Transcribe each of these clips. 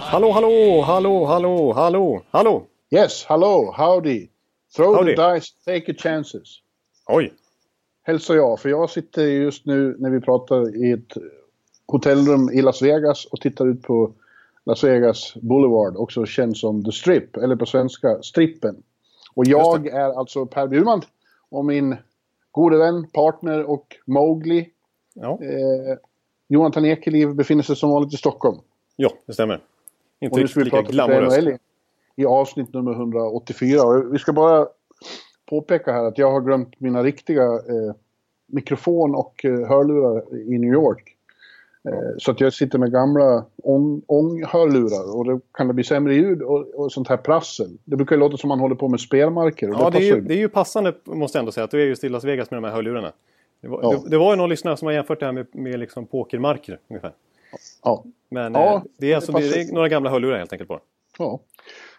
Hallå, hallå, hallå, hallå, hallå, hallå. Yes, hello, howdy. Throw Howdy. the dice, take your chances. Oj, Hälsar jag, för jag sitter just nu när vi pratar i ett hotellrum i Las Vegas och tittar ut på Las Vegas Boulevard, också känd som The Strip, eller på svenska Strippen. Och jag är alltså Per Bjurman och min gode vän, partner och Mowgli, ja, eh, Jonathan Ekeliv, befinner sig som vanligt i Stockholm. ja det stämmer. Inte Och nu ska riktigt vi lika glamoröst. I, i avsnitt nummer 184. Och vi ska bara påpeka här att jag har glömt mina riktiga eh, mikrofon och eh, hörlurar i New York. Eh, så att jag sitter med gamla ång- ånghörlurar och då kan det bli sämre ljud och, och sånt här prassel. Det brukar ju låta som man håller på med spelmarker. Och Ja, det är, passar ju, det är ju passande måste jag ändå säga att du är just i Las Vegas med de här hörlurarna. Det var, Ja. det, det var ju någon lyssnare som har jämfört det här med, med liksom pokermarker ungefär. ja. Men Ja, eh, det, är alltså, det det, är några gamla hörlurar helt enkelt bara. Ja.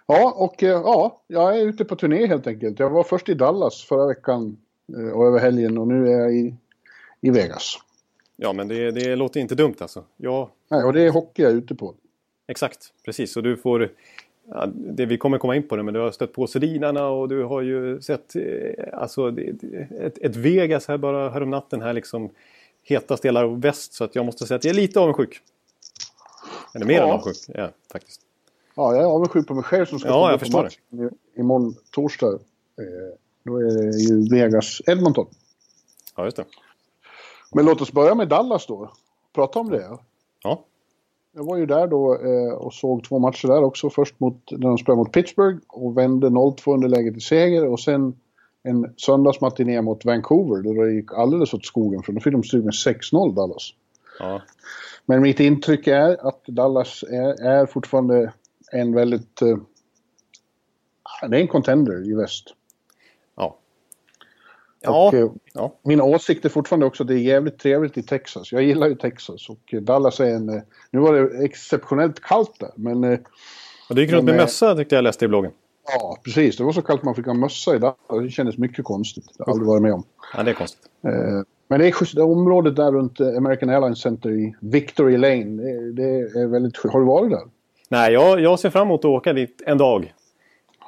Ja, och eh, ja, jag är ute på turné helt enkelt. Jag var först i Dallas förra veckan eh, och över helgen och nu är jag i, i Vegas. Ja, men det, det låter inte dumt alltså. Ja, Nej, och det är hockey jag är ute på. exakt. Precis. Och du får... Ja, det, vi kommer komma in på det, men du har stött på Sedinarna och du har ju sett eh, alltså, det, det, ett, ett Vegas här bara härom natten här liksom hetast delar av väst. Så att jag måste säga att jag är lite avundsjuk. Eller mer Ja. än avundsjuk, ja, faktiskt. Ja, jag är avundsjuk på mig själv som ska Ja, jag på förstår matchen i- imorgon torsdag. Eh, då är det ju Vegas-Edmonton. Ja, just det. Men låt oss börja med Dallas då. Prata om det. Ja, Jag var ju där då eh, och såg två matcher där också. Först mot, när de spelade mot Pittsburgh och vände 0-2 underläge till seger. Och sen en söndagsmatiné mot Vancouver då det gick alldeles åt skogen för då fick de stryk med 6-0 Dallas. ja. Men mitt intryck är att Dallas är, är fortfarande en väldigt... Eh, det är en contender i väst. Ja. Och, eh, ja. Min åsikt är fortfarande också att det är jävligt trevligt i Texas. Jag gillar ju Texas och eh, Dallas är en... eh, Nu var det exceptionellt kallt där, men... eh, Och du gick runt med eh, mössa tyckte jag läste i bloggen. Ja, precis. Det var så kallt man fick ha mössa i Dallas. Det kändes mycket konstigt. Det har jag aldrig varit med om. Ja, det är konstigt. Eh, Men det är just det området där runt eh, American Airlines Center i Victory Lane. Det, det är väldigt... Har du varit där? Nej, jag, jag ser fram emot att åka dit en dag.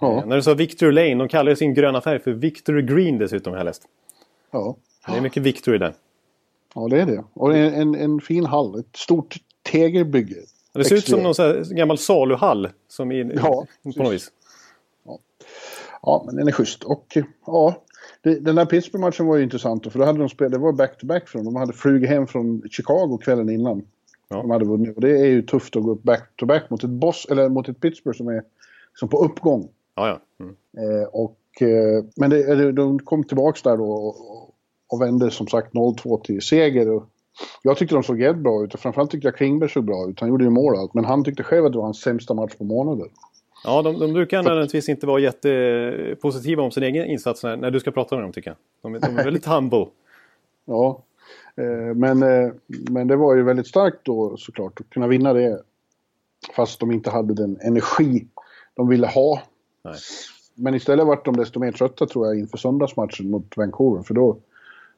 Ja. När du sa Victory Lane, de kallar ju sin gröna färg för Victory Green dessutom har jag läst. Ja. Det är mycket Victory där. Ja, det är det. Och är en, en fin hall. Ett stort tegelbygge. Det ser ut som någon gammal saluhall. Som i, Ja, på något vis. Ja, men den är schysst. Och eh, ja, det, den där Pittsburgh-matchen var ju intressant. För då hade de spelat, det var back-to-back för dem. De hade flugit hem från Chicago kvällen innan. Ja. De hade vunnit. Och det är ju tufft att gå upp back-to-back mot ett boss, eller mot ett Pittsburgh som är liksom på uppgång. Ja, ja. Mm. Eh, och, eh, men det, de kom tillbaks där då och, och vände som sagt 0-2 till seger. Och jag tyckte de såg jävligt bra ut och framförallt tyckte jag Klingberg såg bra ut. Han gjorde ju mål och allt, men han tyckte själv att det var hans sämsta match på månader. ja de, de brukar nödvändigtvis inte vara jättepositiva om sin egen insats när, när du ska prata med dem tycker jag. De, de är väldigt humble. Ja, eh, men, men det var ju väldigt starkt då såklart att kunna vinna det. Fast de inte hade den energi de ville ha. Nej. Men istället vart de desto mer trötta tror jag inför söndagsmatchen mot Vancouver. För då,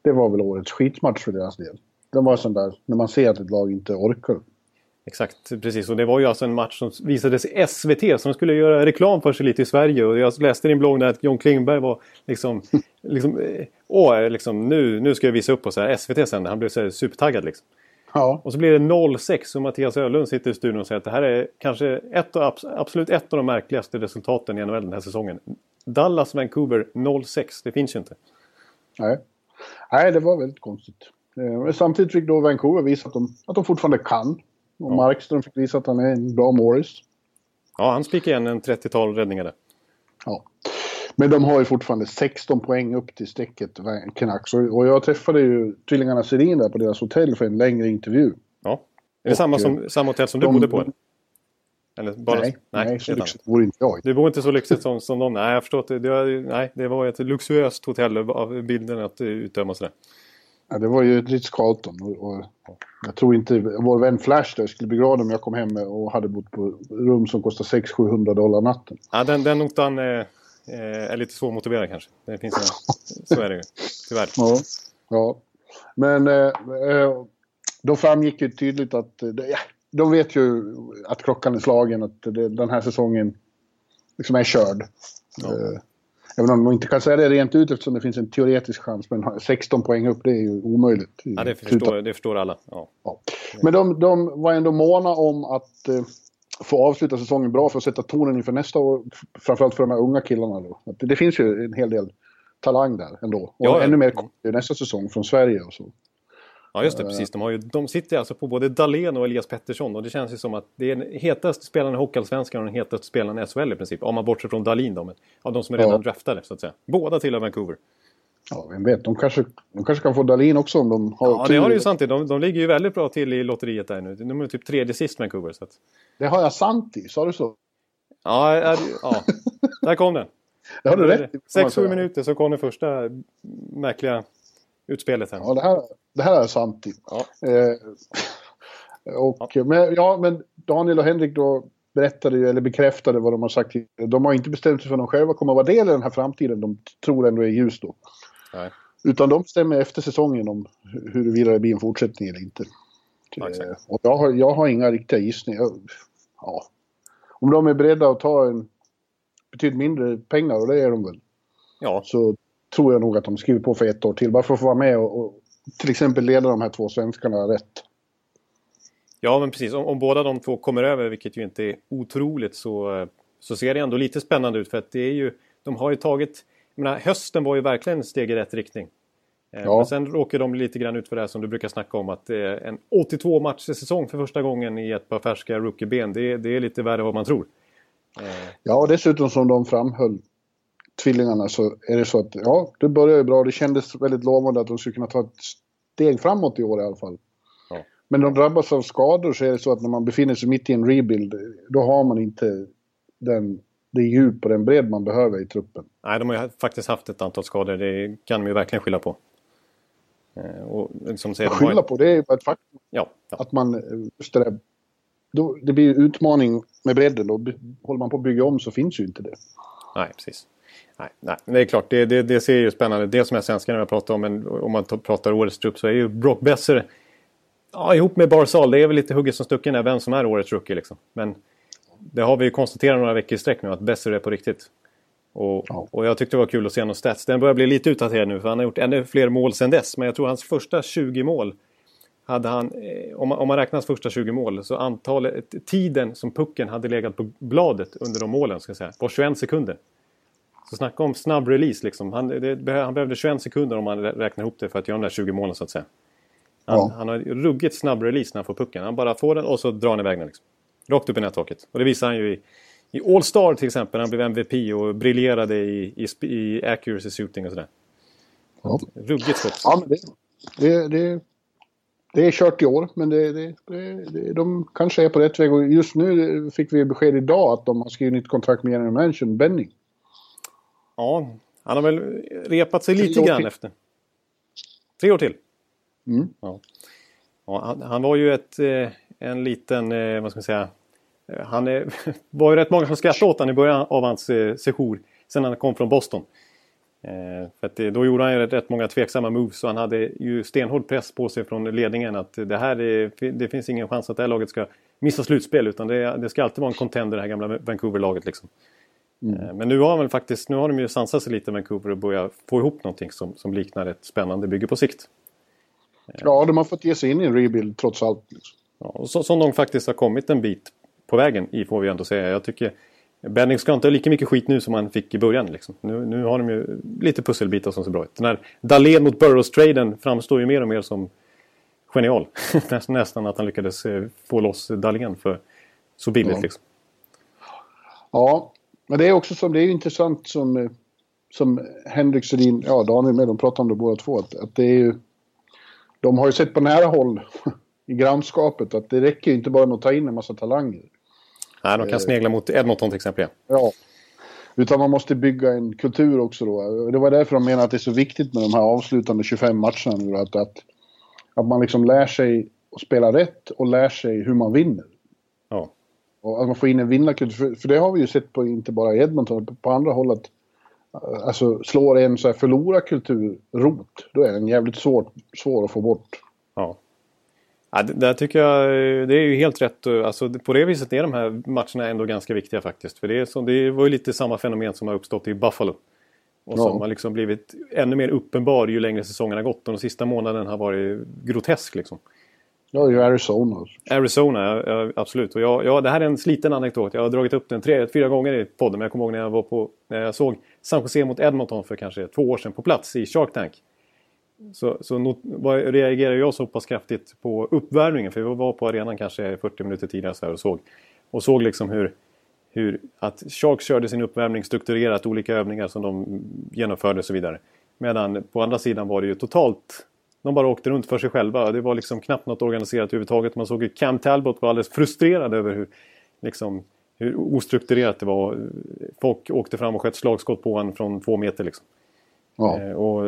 det var väl årets skitmatch för deras del. Den var sån där, när man ser att ett lag inte orkar. Exakt, precis. Och det var ju alltså en match som visades i SVT som skulle göra reklam för sig lite i Sverige. Och jag läste i din blogg där att John Klingberg var liksom... liksom eh, åh, liksom, nu, nu ska jag visa upp så här SVT sen. Han blev så supertaggad liksom. Ja, Och så blir det 0-6 och Mattias Öhlund sitter i studion och säger att det här är kanske ett av, absolut ett av de märkligaste resultaten i NHL den här säsongen. Dallas-Vancouver 0-6, det finns ju inte. nej. Nej, det var väldigt konstigt. Eh, samtidigt fick då Vancouver visa att de, att de fortfarande kan. Och Markström fick visa att han är en bra Morris. Ja, han spikar igen en 30-tal räddningar där. Ja. Men de har ju fortfarande 16 poäng upp till strecket, Canucks. Och och jag träffade ju tvillingarna Sedin där på deras hotell för en längre intervju. Ja, Är det samma, som, samma hotell som du de- bodde på? Eller? Bara, nej, nej, så helt lyxigt vore inte jag. Du bor inte så lyxigt som, som de. Nej, jag förstår att det, det, nej, det var ett luxuöst hotell av bilden att utdöma sådär. Ja, det var ju ett Ritz-Carlton. Och, och jag tror inte vår vän Flash där skulle bli glad om jag kom hem och hade bott på rum som kostar 600-700 dollar natten. Ja, den, den notan eh, eh, är lite svårmotiverad kanske. Det finns en, så är det ju, tyvärr. Ja. ja. Men eh, eh, då framgick ju tydligt att eh, ja, de vet ju att klockan är slagen, att det, den här säsongen liksom är körd. Ja. Eh, även om de inte kan säga det rent ut eftersom det finns en teoretisk chans. Men 16 poäng upp, det är ju omöjligt. Ja, det förstår, det förstår alla. Ja. Ja. Men de, de var ändå måna om att eh, få avsluta säsongen bra för att sätta tonen inför nästa år. Framförallt för de här unga killarna då. Det, det finns ju en hel del talang där ändå. Och Ja, ännu mer nästa säsong från Sverige och så. Ja, just det. Precis. De, har ju, de sitter alltså på både Dahlén och Elias Pettersson. Och det känns ju som att det är den hetaste spelaren i Hockeyallsvenskan och den hetaste spelaren i SHL i princip. Om man bortser från Dahlin då. Men, av de som är redan Ja. draftade så att säga. Båda tillhör Vancouver. Ja, vem vet. De kanske, de kanske kan få Dahlin också om de har Ja, det har du ju samtidigt. De, de ligger ju väldigt bra till i lotteriet där nu. De är typ tredje sist Vancouver. Så att... Det har jag sant i, sa du så? ja, är, ja, där kom den. Det har du rätt i, får man Sex, sju säga. minuter så kom det första märkliga utspelet här. Ja, det här, det här är sant i. Ja. Eh, och, Men, ja, men Daniel och Henrik då berättade ju, eller bekräftade vad de har sagt. De har inte bestämt sig för att de själva kommer att vara del i den här framtiden de tror ändå är ljus då. Nej. Utan de bestämmer efter säsongen om hu- huruvida det blir en fortsättning eller inte. Ja. Eh, och jag har, jag har inga riktiga gissningar. Ja. Om de är beredda att ta en betydligt mindre pengar, och det är de väl, Ja, så tror jag nog att de skriver på för ett år till. Bara för att få vara med och, och till exempel leda de här två svenskarna rätt. Ja, men precis. Om, om båda de två kommer över, vilket ju inte är otroligt, så, så ser det ändå lite spännande ut. För att det är ju, de har ju tagit... Jag menar, hösten var ju verkligen ett steg i rätt riktning. Eh, Ja. Men sen råkar de lite grann ut för det här som du brukar snacka om. Att det är en 82 matchers säsong för första gången i ett par färska rookieben. Det, är- det är lite värre än vad man tror. Eh, Ja, och dessutom som de framhöll, tvillingarna, så är det så att ja, det började ju bra. Det kändes väldigt lovande att de skulle kunna ta ett steg framåt i år i alla fall. Ja. Men de drabbas av skador så är det så att när man befinner sig mitt i en rebuild, då har man inte den, det djup och den bredd man behöver i truppen. nej, de har ju faktiskt haft ett antal skador. Det kan de ju verkligen skylla på. Eh, och som säger, de har skylla på det är ju ett faktum Ja, ja. att man, eh, just det där, då, det blir utmaning med bredden. Då håller man på att bygga om så finns ju inte det. Nej, precis. Nej, nej. Det är klart, det, det, det ser ju spännande Det som är svenskarna jag pratar om, men om man pratar årets trupp så är ju Brock Besser ja, ihop med Barzal. Det är väl lite hugget som stucken där, vem som är årets rookie liksom. Men det har vi ju konstaterat några veckor i sträck nu, att Besser är på riktigt. Och, Ja. och jag tyckte det var kul att se någon stats. Den börjar bli lite utdaterad nu, för han har gjort ännu fler mål sedan dess. Men jag tror hans första 20 mål hade han, eh, om man, om man räknar hans första 20 mål, så antalet, tiden som pucken hade legat på bladet under de målen, ska säga, var 21 sekunder. Så snacka om snabb release liksom. Han, det, han behövde 21 sekunder om man rä- räknar ihop det för att göra de där 20 målen så att säga. Han, Ja. han har ruggigt snabb release när han får pucken. Han bara får den och så drar han iväg den. Liksom. Rakt upp i nättaket. Och det visar han ju i, i All Star till exempel. Han blev MVP och briljerade i, i, i accuracy shooting och sådär. Ja. Ruggigt skott. Ja, men det, det, det, det är kört i år, men det, det, det, de kanske är på rätt väg. Och just nu fick vi besked idag att de har skrivit nytt kontrakt med general managern Benning. Ja, han har väl repat sig lite grann till. efter. Tre år till. Mm. Ja. Ja, han, han var ju ett, eh, en liten, eh, vad ska man säga, han eh, var ju rätt många som skrattade åt honom i början av hans eh, sejour. Sen han kom från Boston. Eh, för att, eh, då gjorde han ju rätt, rätt många tveksamma moves och han hade ju stenhård press på sig från ledningen att det här är, det finns ingen chans att det här laget ska missa slutspel utan det, det ska alltid vara en contender det här gamla Vancouver-laget liksom. Eh, Men nu har, väl faktiskt, nu har de ju sansat sig lite Vancouver och börjat få ihop någonting som, som liknar ett spännande bygge på sikt. Ja, de har fått ge sig in i en rebuild trots allt. Liksom. Ja, och så, som de faktiskt har kommit en bit på vägen i får vi ändå säga. Jag tycker Benning ska inte ha lika mycket skit nu som han fick i början. Liksom. Nu, nu har de ju lite pusselbitar som ser bra ut. Den här Dahlén mot Burrows-traden framstår ju mer och mer som genial. Nästan- att han lyckades eh, få loss Dahlén för så billigt. Ja. Liksom. Ja, men det är också som, det är ju intressant som, eh, som Henrik Sedin, ja Daniel med, de pratar om det båda två, att, att det är ju, de har ju sett på nära håll i grannskapet. Att det räcker inte bara med att ta in en massa talanger. Nej, de kan snegla mot Edmonton till exempel. Ja. Utan man måste bygga en kultur också då. Det var därför de menar att det är så viktigt med de här avslutande 25 matcherna nu. Att, att, att man liksom lär sig att spela rätt och lär sig hur man vinner. Ja. Och att man får in en vinnarkultur. För, för det har vi ju sett på, inte bara i Edmonton, på andra håll att alltså, slår en så här förlorarkultur rot, då är den jävligt svår, svår att få bort. Ja. Ja, det, där tycker jag det är ju helt rätt. Alltså, på det viset är de här matcherna ändå ganska viktiga faktiskt. För det, är så, det var ju lite samma fenomen som har uppstått i Buffalo. Och som ja. har liksom blivit ännu mer uppenbar ju längre säsongen har gått. Och den sista månaden har varit grotesk liksom. Ja, det är Arizona. Arizona, ja, absolut. Och jag, ja, det här är en sliten anekdot. Jag har dragit upp den tre, fyra gånger i podden. Men jag kommer ihåg när jag, var på, när jag såg San Jose mot Edmonton för kanske två år sedan på plats i Shark Tank. Så, så not, reagerade jag så pass kraftigt på uppvärmningen. För vi var på arenan kanske 40 minuter tidigare så och såg. Och såg liksom hur, hur att Sharks körde sin uppvärmning strukturerat. Olika övningar som de genomförde och så vidare. Medan på andra sidan var det ju totalt de bara åkte runt för sig själva. Det var liksom knappt något organiserat överhuvudtaget. Man såg ju Cam Talbot var alldeles frustrerad över hur, liksom, hur ostrukturerat det var. Folk åkte fram och sköt slagskott på honom från två meter. Liksom. Ja. Eh, och,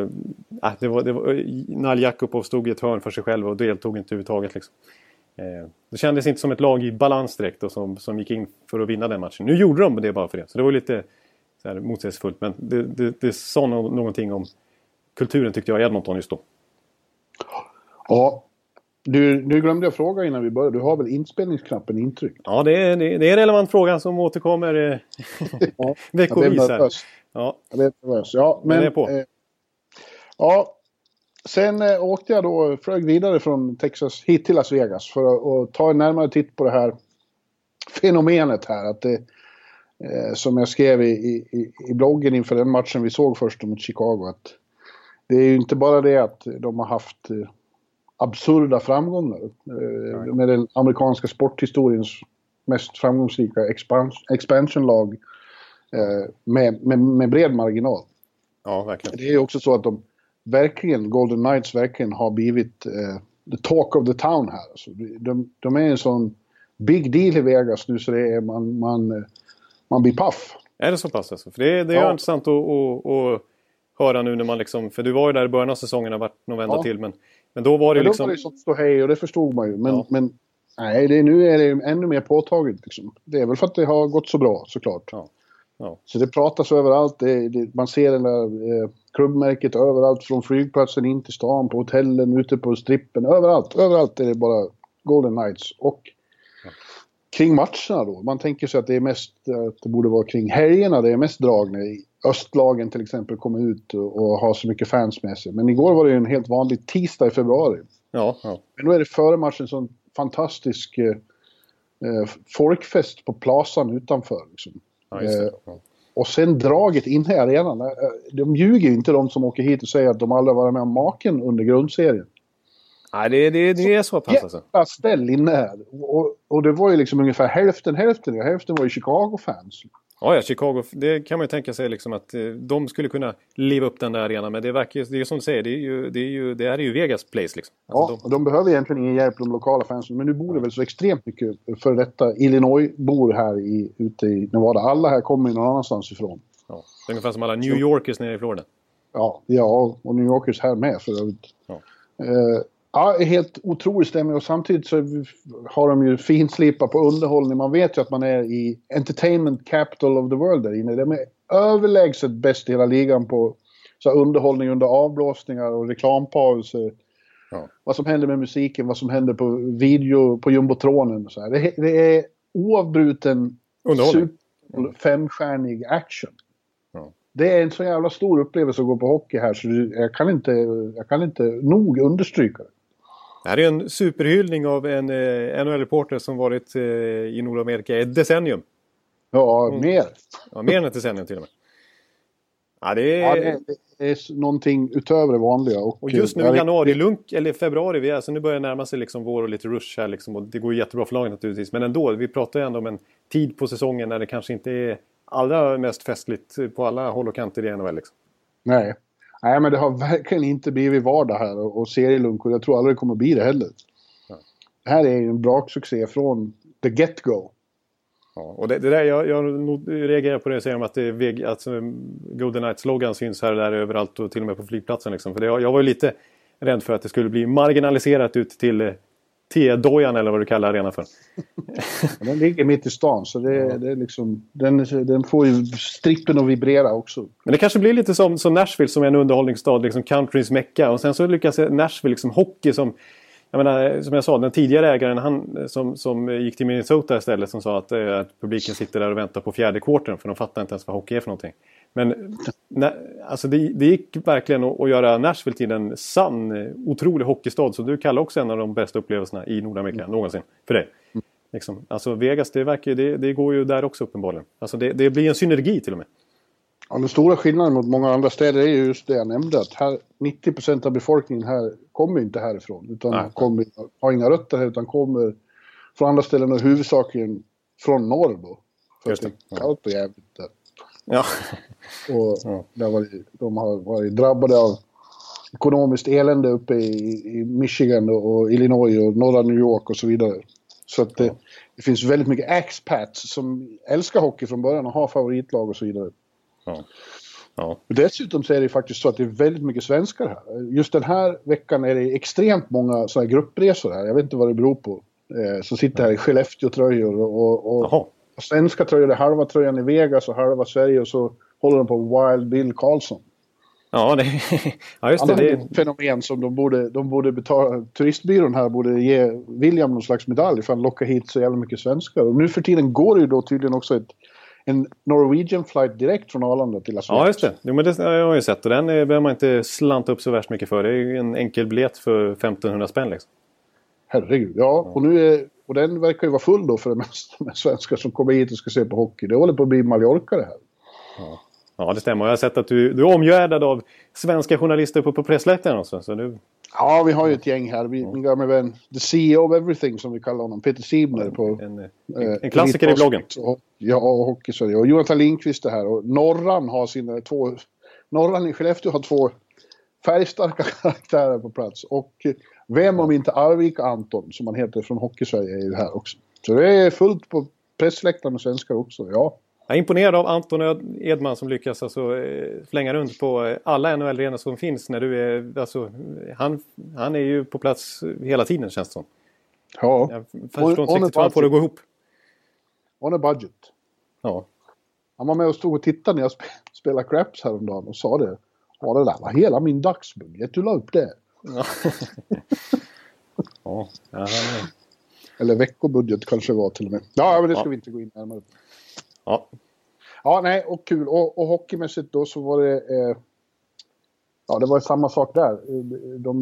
äh, det var, det var, Nal Jakubov stod i ett hörn för sig själv och deltog inte överhuvudtaget. Liksom. Eh, det kändes inte som ett lag i balans direkt och som, som gick in för att vinna den matchen. Nu gjorde de det bara för det, så det var lite så här, motsägelsefullt. Men det, det, det sa någonting om kulturen tyckte jag i Edmonton just då. Ja. Du, nu glömde jag fråga innan vi började. Du har väl inspelningsknappen intryckt? Ja, det är, det är en relevant fråga som återkommer eh, ja, veckovis. Här. Ja. Jag blev nervös. Ja, men... men är på. Eh, ja, sen eh, åkte jag då, flög vidare från Texas hit till Las Vegas för att ta en närmare titt på det här fenomenet här. Att det, eh, som jag skrev i, i, i bloggen inför den matchen vi såg först mot Chicago. Att det är ju inte bara det att de har haft eh, absurda framgångar. Eh, med den amerikanska sporthistoriens mest framgångsrika expansionlag eh, med, med, med bred marginal. Ja, verkligen. Det är också så att de verkligen, Golden Knights verkligen har blivit eh, the talk of the town här. Alltså, de, de är en sån big deal i Vegas nu så det är man, man, man blir paff. Är det så pass alltså? För det, det är ja. intressant att, att, att höra nu när man liksom, för du var ju där i början av säsongen och varit någon vända ja. till men men då var det men liksom... Då var det som ståhej och det förstod man ju. Men, ja. men nej, det, nu är det ännu mer påtagligt. Liksom. Det är väl för att det har gått så bra såklart. Ja. Ja. Så det pratas överallt. Det, det, man ser det där eh, klubbmärket överallt. Från flygplatsen in till stan, på hotellen, ute på strippen. Överallt, överallt är det bara Golden Knights. Och kring matcherna då. Man tänker sig att det är mest, att det borde vara kring helgerna det är mest drag när östlagen till exempel kommer ut och, har så mycket fans med sig. Men igår var det en helt vanlig tisdag i februari. Ja, ja. Men då är det före matchen sån fantastisk eh, eh folkfest på Plasan utanför. Liksom. Ja, eh, och sen draget inne i arenan. Eh, de ljuger ju inte de som åker hit och säger att de aldrig varit med om maken under grundserien. Nej, det, det, det är så pass alltså. Jävla ställ inne här. Och, och det var ju liksom ungefär hälften hälften. Hälften var ju Chicago-fans. Ja, ja, Chicago, det kan man ju tänka sig liksom att eh, de skulle kunna liva upp den där arenan. Men det verkar det är som du säger, det är ju, det är ju, det är ju Vegas place liksom. Alltså ja, de... och de behöver egentligen ingen hjälp, de lokala fansen. Men nu bor det väl så extremt mycket för detta Illinois-bor här i, ute i Nevada. Alla här kommer ju någon annanstans ifrån. Ja, det är ungefär som alla New Yorkers nere i Florida. Ja, ja och New Yorkers här med för övrigt. Ja. Eh, Ja, helt otrolig stämning och samtidigt så har de ju finslipat på underhållning. Man vet ju att man är i entertainment capital of the world där inne. De är överlägset bäst i hela ligan på så underhållning under avblåsningar och reklampauser. Ja. Vad som händer med musiken, vad som händer på video, på jumbotronen och så här. Det, det är oavbruten femstjärnig action. Ja. Det är en så jävla stor upplevelse att gå på hockey här så jag kan inte, jag kan inte nog understryka det. Det här är en superhyllning av en eh, NHL-reporter som varit eh, i Nordamerika ett decennium. Ja, mm. mer. Ja, mer än ett decennium till och med. Ja, det är, ja, det, det är någonting utöver det vanliga. Och, och just nu i januari, lunk, eller februari, vi, alltså nu börjar det närma sig liksom vår och lite rush här liksom, och det går jättebra för laget naturligtvis. Men ändå, vi pratar ju ändå om en tid på säsongen när det kanske inte är allra mest festligt på alla håll och kanter i NHL. Liksom. Nej, Nej, men det har verkligen inte blivit vardag här och, och serielunk och jag tror aldrig det kommer bli det heller. det här är ju en braksuccé från the get-go. Ja, och det, det där, jag, jag reagerar på det, säger de att det är, alltså, Golden Knights-loggan syns här och där överallt och till och med på flygplatsen. Liksom. För det, jag var ju lite rädd för att det skulle bli marginaliserat ut till eh, T-dojan eller vad du kallar arenan för. den ligger mitt i stan så det, ja. det är liksom, den, den får ju strippen att vibrera också. Men det kanske blir lite som, som Nashville som är en underhållningsstad, liksom countryns mecka. Och sen så lyckas Nashville liksom hockey som jag menar, som jag sa, den tidigare ägaren han, som, som gick till Minnesota istället som sa att, eh, att publiken sitter där och väntar på fjärde kvarten för de fattar inte ens vad hockey är för någonting. Men när, alltså det, det gick verkligen att, att göra Nashville till en sann, otrolig hockeystad. Så du kallar också en av de bästa upplevelserna i Nordamerika mm. någonsin för dig. Liksom. Alltså Vegas, det, verkar, det, det går ju där också uppenbarligen. Alltså det, det blir en synergi till och med. Ja, den stora skillnaden mot många andra städer är just det jag nämnde. Att här, 90% av befolkningen här kommer inte härifrån. Utan kommer, har inga rötter här utan kommer från andra ställen och huvudsakligen från norr då. För just det. att det är kallt och jävligt där. Ja. Och ja. Varit, de har varit drabbade av ekonomiskt elände uppe i, i Michigan och, Illinois och norra New York och så vidare. Så att det, det finns väldigt mycket expats som älskar hockey från början och har favoritlag och så vidare. Ja. Ja. Dessutom så är det faktiskt så att det är väldigt mycket svenskar här. Just den här veckan är det extremt många sådana gruppresor här. Jag vet inte vad det beror på. Eh, som sitter här i Skellefteå-tröjor och, och, och svenska tröjor är halva tröjan i Vegas och halva Sverige och så håller de på Wild Bill Karlsson. Ja, det, ja just det. det är ett fenomen som de borde, de borde betala, turistbyrån här borde ge William någon slags medalj för att locka hit så jävla mycket svenskar. Och nu för tiden går det ju då tydligen också ett en Norwegian flight direkt från Arlanda till Las Vegas. Ja, just det. Jo, men det har jag ju sett och den behöver man inte slanta upp så värst mycket för. Det är ju en enkel biljett för 1500 spänn liksom. Herregud, ja. Och, nu är, och den verkar ju vara full då för det mesta med svenskar som kommer hit och ska se på hockey. Det håller på att bli Mallorca det här. Ja. Ja, det stämmer. Jag har sett att du, du är omgärdad av svenska journalister på, på pressläktaren också. Så du... Ja, vi har ju ett gäng här. Vi, min gamla vän, the CEO of everything som vi kallar honom, Peter Siebner på... En, en, eh, en klassiker i bloggen. Och, ja, och Hockeysverige. Och Jonathan Lindqvist är här. Och Norran har sina två... Norran i Skellefteå har två färgstarka karaktärer på plats. Och vem om inte Arvik Anton, som han heter från Hockeysverige, är ju här också. Så det är fullt på pressläktaren med svenskar också, ja. Jag är imponerad av Anton Edman som lyckas alltså, eh, flänga runt på eh, alla NHL-arenor som finns. När du är, alltså, han, han är ju på plats hela tiden känns det som. Ja. Jag förstår inte riktigt hur han får det att gå ihop. On a budget. Ja. Han var med och stod och tittade när jag spelade Craps häromdagen och sa det. Ja, det där var hela min dagsbudget du la upp det. Ja. ja, Eller veckobudget kanske var till och med. Ja, men det ska vi inte gå in närmare på. Ja. Ja, nej, och kul. Och, och hockeymässigt då så var det... Eh, ja, det var samma sak där. De,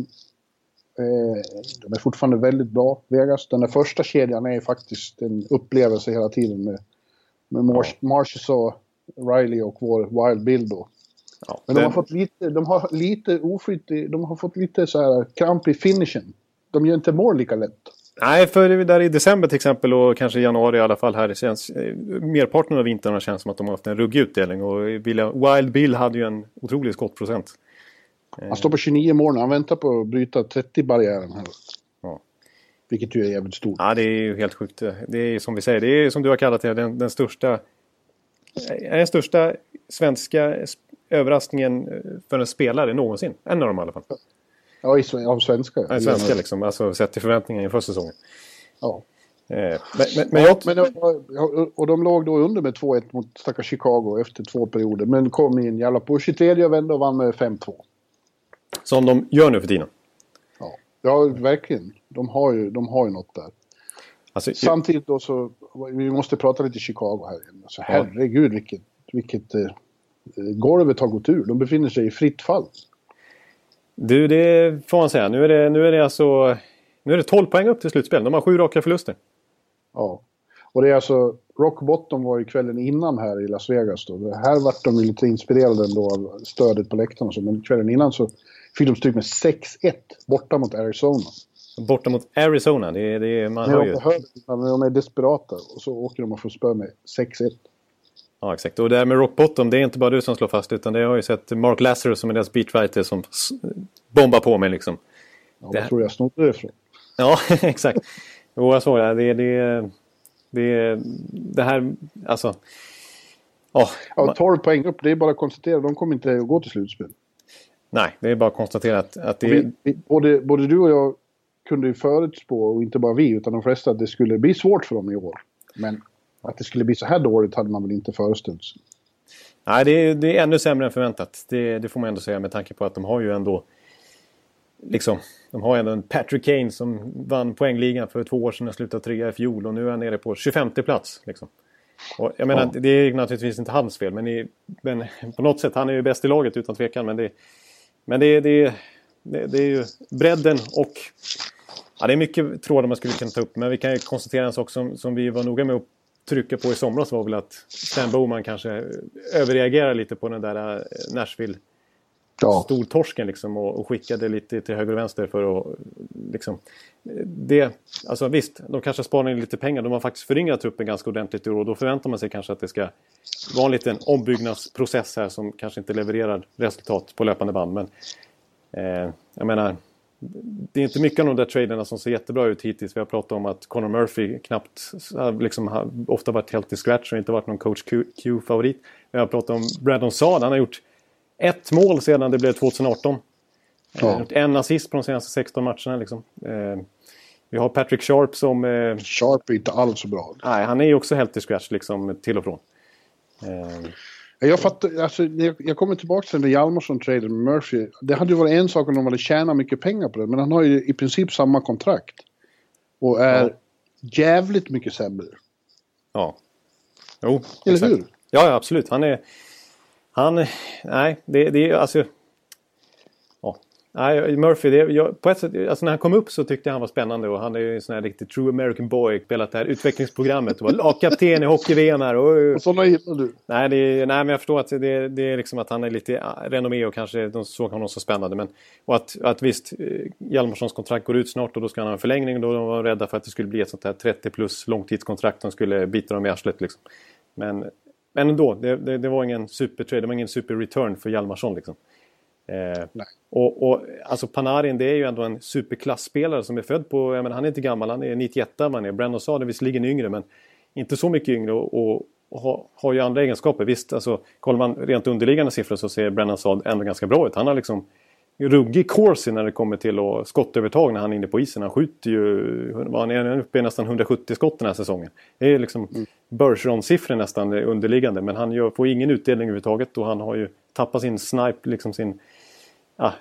eh, de är fortfarande väldigt bra, Vegas. Den där första kedjan är faktiskt en upplevelse hela tiden med, med Mars, ja. Marcius och Riley och vår Wild Bill då. Ja, Men de har fått lite, de har lite oflyt, de har fått lite så här kramp i finishen. De gör inte mål lika lätt. Nej, för där i december till exempel och kanske i januari i alla fall här. Det känns, eh, merparten av vintern har känts som att de har haft en ruggig utdelning. Och Wild Bill hade ju en otrolig skottprocent. Han står på 29 mål Han väntar på att bryta 30-barriären här. Ja. Vilket ju är jävligt stort. Ja, det är ju helt sjukt. Det är som vi säger, det är som du har kallat det, den, den största... Den största svenska överraskningen för en spelare någonsin. En av dem i alla fall. Ja, av svenska. Ja, svenska liksom. Alltså sett till förväntningarna inför säsongen. Ja. Eh, men, men, men, jag... men och de låg då under med 2-1 mot stackars Chicago efter två perioder. Men kom i en jävla på 23 vända och vann med 5-2. Som de gör nu för tiden. Ja, ja verkligen. De har ju, de har ju något där. Alltså, Samtidigt då så, vi måste prata lite Chicago här. Alltså, herregud vilket, vilket eh, golvet har gått ur. De befinner sig i fritt fall. Du, det får man säga. Nu är det, nu är det alltså... Nu är det 12 poäng upp till slutspel. De har sju raka förluster. Ja. Och det är alltså... Rock bottom var ju kvällen innan här i Las Vegas då. Här vart de lite inspirerade ändå av stödet på och så. Men kvällen innan så fick de stryk med 6-1 borta mot Arizona. Borta mot Arizona? Det, det, man hör ju... När de är desperata och så åker de och får spö med 6-1. Ja, exakt. Och det här med rock bottom, det är inte bara du som slår fast utan det har ju sett Mark Lazarus som är deras beatwriter som bombar på mig liksom. Ja, vad tror jag snodde det ifrån? Ja, exakt. Jo, jag såg det. Det, det, det, det här, alltså... Oh, ja, 12 poäng upp, det är bara att konstatera. De kommer inte att gå till slutspel. Nej, det är bara att konstatera att, att det är... Vi, både, både du och jag kunde ju förutspå, och inte bara vi, utan de flesta, att det skulle bli svårt för dem i år. Men att det skulle bli så här dåligt hade man väl inte föreställt sig. Nej, det är, det är ännu sämre än förväntat. Det, det, får man ändå säga med tanke på att de har ju ändå... Liksom, de har ändå en Patrick Kane som vann poängligan för två år sedan och slutade trea i fjol och nu är han nere på 25 plats. Liksom. Och jag menar, ja. det är naturligtvis inte hans fel, men, i, men, på något sätt, han är ju bäst i laget utan tvekan. Men det, men det, det, det, det är ju bredden och... Ja, det är mycket trådar man skulle kunna ta upp, men vi kan ju konstatera en sak som, som vi var noga med att trycka på i somras var väl att Stan Bowman kanske överreagerade lite på den där eh, Nashville ja. stortorsken liksom och, och, skickade lite till höger och vänster för att liksom... Det, alltså visst, de kanske sparar in lite pengar. De har faktiskt föryngrat truppen ganska ordentligt i år och då förväntar man sig kanske att det ska vara en liten ombyggnadsprocess här som kanske inte levererar resultat på löpande band. Men eh, jag menar, det är inte mycket av de där traderna som ser jättebra ut hittills. Vi har pratat om att Conor Murphy knappt liksom, har ofta varit helt i scratch och inte varit någon coach Q-favorit. Vi har pratat om Brandon Saad. Han har gjort ett mål sedan det blev 2018. Ja. Han har gjort en assist på de senaste 16 matcherna. Liksom. Eh, vi har Patrick Sharp som... Eh, Sharp är inte alls så bra. Nej, han är ju också helt i scratch liksom, till och från. Eh, jag, fattar, alltså, jag kommer tillbaka till den Hjalmarsson-traden med Murphy. Det hade ju varit en sak om de hade tjänat mycket pengar på det, men han har ju i princip samma kontrakt. Och är ja. jävligt mycket sämre. Ja. Jo, Eller exakt. hur? Ja, ja, absolut. Han är... Han... Nej, det, det är alltså... Nej, Murphy, det, jag, på ett sätt, alltså när han kom upp så tyckte jag han var spännande och han är ju en sån här riktig true American boy. Spelat det här utvecklingsprogrammet och var lagkapten i hockey-VM här. Och, och sådana gillar du? Nej, det, nej, men jag förstår att det, det är liksom att han är lite renommé och kanske de såg honom så spännande. Men, och att, att visst, eh, Hjalmarssons kontrakt går ut snart och då ska han ha en förlängning. Då de var rädda för att det skulle bli ett sånt här 30 plus långtidskontrakt som skulle bita dem i arslet. Liksom. Men, men ändå, det, det, det var ingen supertrade, det var ingen super-return för Hjalmarsson. Liksom. Eh, och, och, alltså Panarin det är ju ändå en superklassspelare som är född på, jag menar, han är inte gammal, han är 91 man är. Brandon sa det visserligen yngre men inte så mycket yngre och, och, och har, har, ju andra egenskaper. Visst, alltså, kollar man rent underliggande siffror så ser Brandon Saad ändå ganska bra ut. Han har liksom ruggig corsi när det kommer till att skottövertag när han är inne på isen. Han skjuter ju, han är uppe i nästan 170 skott den här säsongen. Det är liksom mm. Bergeron-siffror nästan underliggande men han gör, får ingen utdelning överhuvudtaget och han har ju tappat sin snipe, liksom sin ja,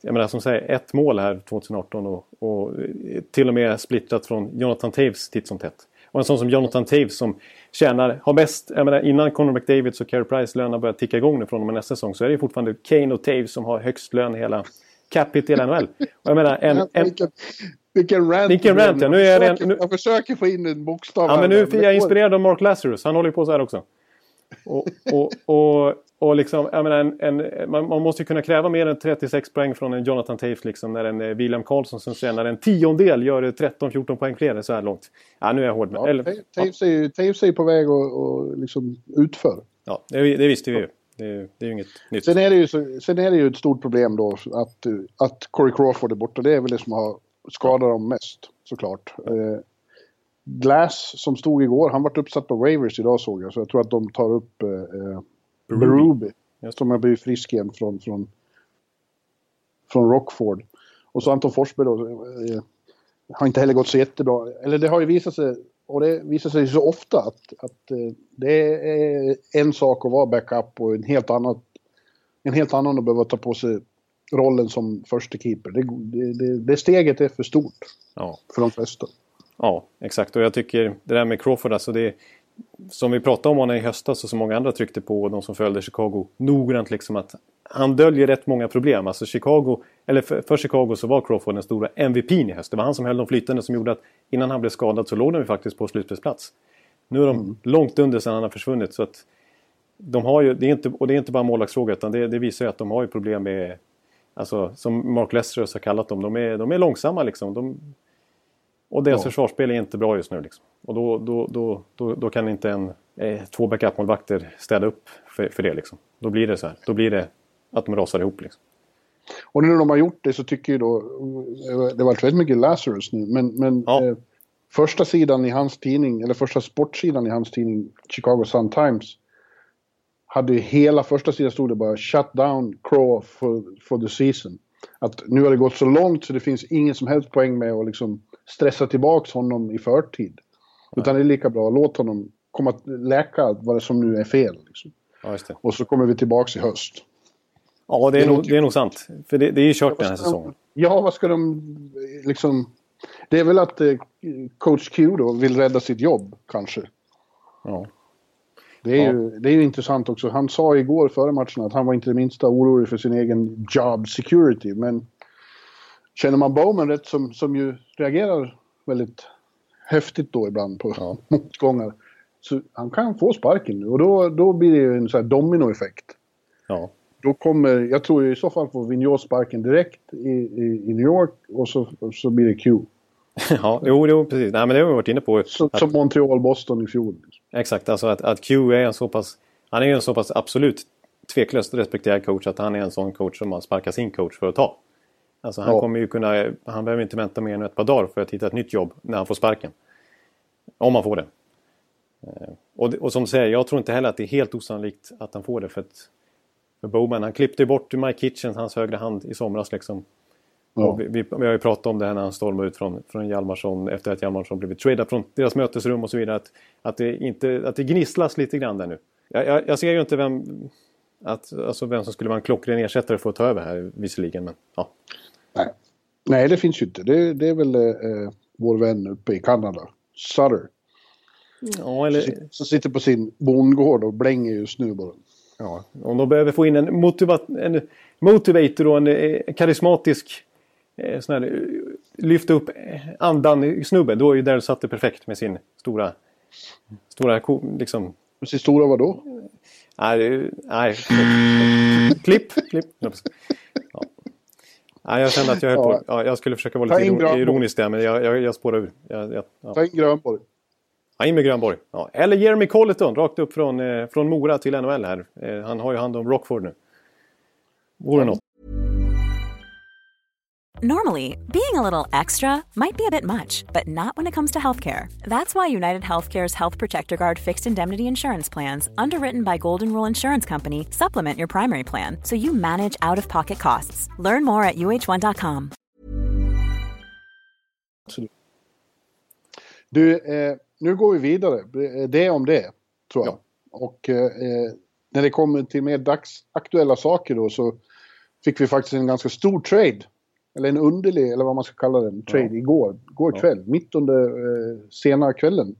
jag menar som säger ett mål här 2018 och, och till och med splittrat från Jonathan Taves titt som tätt. Och en sån som Jonathan Taves som tjänar, har bäst, jag menar innan Conor McDavid och Carey Price lönerna börjar ticka igång nu från och med nästa säsong så är det fortfarande Kane och Taves som har högst lön i hela capita i hela NHL. Och jag menar en... en vilken, rant! Vilken rant ja. Nu är jag, försöker, nu, jag försöker få in en bokstav Ja men nu är jag inspirerad av Mark Lazarus. Han håller ju på så här också. Och, och, och, och liksom, menar, en, en, man, man, måste ju kunna kräva mer än 36 poäng från en Jonathan Taves liksom, när en eh, William Karlsson som tjänar en tiondel gör 13-14 poäng fler så här långt. Ja, nu är jag hård. Ja, Eller, Taves, är ju, Taves är ju på väg att och liksom utför. Ja, det, det visste vi ju. Det, det, är ju inget nytt. Sen är det ju, så, sen är det ju ett stort problem då att, att Corey Crawford är borta. Det är väl det som har skadat dem mest såklart. Eh, Glass som stod igår, han vart uppsatt på Ravers idag såg jag. Så jag tror att de tar upp eh, Berube. Som har blivit frisk igen från, från, från Rockford. Och så Anton Forsberg då. Eh, har inte heller gått så jättebra. Eller det har ju visat sig, och det visar sig så ofta att, att eh, det är en sak att vara backup och en helt annat en helt annan att behöva ta på sig rollen som första keeper. Det, det, det steget är för stort ja. för de flesta. Ja, exakt. Och jag tycker det där med Crawford, alltså det som vi pratade om honom i höstas och som många andra tryckte på och de som följde Chicago noggrant liksom att han döljer rätt många problem. Alltså Chicago, eller för, för Chicago så var Crawford den stora MVPn i höst. Det var han som höll dem flytande som gjorde att innan han blev skadad så låg de faktiskt på slutspelsplats. Nu är de mm. långt under sedan han har försvunnit så att de har ju, det är inte, och det är inte bara målvaktsfråga utan det, det, visar ju att de har ju problem med Alltså som Mark Lester har kallat dem, de är, de är långsamma liksom. De, och deras ja. försvarsspel är inte bra just nu. Liksom. Och då, då, då, då, då kan inte en, eh, två backup-målvakter städa upp för, för det. Liksom. Då blir det så här. Då blir det att de rasar ihop. Liksom. Och nu när de har gjort det så tycker ju då, det har varit väldigt mycket Lazarus nu, men, men Ja. eh, första sidan i hans tidning, eller första sportsidan i hans tidning, Chicago Sun-Times, hade ju hela första sidan stod det bara “Shut down Crow for, for the season”. Att nu har det gått så långt så det finns ingen som helst poäng med att liksom stressa tillbaks honom i förtid. Utan det är lika bra, låt honom komma läka vad det som nu är fel. Liksom. Ja. Och så kommer vi tillbaks i höst. Ja, det är, Det nog, det är nog sant. För det, det är ju kört den här säsongen. Ja, vad ska de liksom... Det är väl att eh, coach Q då vill rädda sitt jobb, kanske. Ja. Det är, ju, det är ju intressant också. Han sa igår före matchen att han var inte det minsta orolig för sin egen job security. Men känner man Bowman rätt, som, som ju reagerar väldigt häftigt då ibland på Ja. motgångar. Så han kan få sparken nu och då, då blir det ju en sån här dominoeffekt. Ja. Då kommer, jag tror i så fall får Vigneault sparken direkt i, i, i New York och så, så blir det Q. ja, jo, jo, precis. Nej, men det har vi varit inne på. Så, Att- Som Montreal, Boston i fjol. Exakt, alltså att, att Q är en så pass... Han är ju en så pass absolut tveklöst respekterad coach att han är en sån coach som man sparkar sin coach för att ta. Alltså han Ja. kommer ju kunna... Han behöver inte vänta mer än ett par dagar för att hitta ett nytt jobb när han får sparken. Om han får det. Eh, Och, och som du säger, jag tror inte heller att det är helt osannolikt att han får det. För, att, för Bowman, han klippte ju bort Mike Kitchens, hans högra hand, i somras. Liksom. Ja. Vi, vi, vi har ju pratat om det här när han stormade ut från, från Hjalmarsson efter att Hjalmarsson blivit tradad från deras mötesrum och så vidare. Att, att, det, inte, att det gnisslas lite grann där nu. Jag, jag, jag ser ju inte vem, att, alltså vem som skulle vara en klockren ersättare för att ta över här visserligen. Men, ja. Nej. Nej, det finns ju inte. Det, det är väl eh, vår vän uppe i Kanada, Sutter, Ja, eller, som sitter på sin bondgård och blänger just nu bara. ja, om de behöver få in en, motiva, en motivator och en eh, karismatisk eh, sån här, eh, lyfta upp eh, andan i snubbe. Då är ju Daryl Sutter perfekt med sin stora, stora liksom, Men sin stora vadå? Nej, nej. klipp, klipp. Ja. Nej, jag kände att jag höll på. Ja, jag skulle försöka vara lite ironisk där, men jag, jag, jag spårar ur. Jag, jag, ja. Ta in Grönborg. Ja, in med Grönborg. Ja. Eller Jeremy Colleton, rakt upp från, eh, från Mora till NHL här. Eh, han har ju hand om Rockford nu. Vore något. Normally, being a little extra might be a bit much, but not when it comes to healthcare. That's why United Healthcare's Health Protector Guard fixed indemnity insurance plans, underwritten by Golden Rule Insurance Company, supplement your primary plan so you manage out of pocket costs. Learn more at uh1.com. Du, eh, nu går vi vidare. Det är om det, tror jag. Och eh, eh, när det kommer till mer dagsaktuella saker då så fick vi faktiskt en ganska stor trade. Eller en underlig, eller vad man ska kalla den, trade Ja. igår. Igår Ja. kväll, mitt under eh, sena kvällen.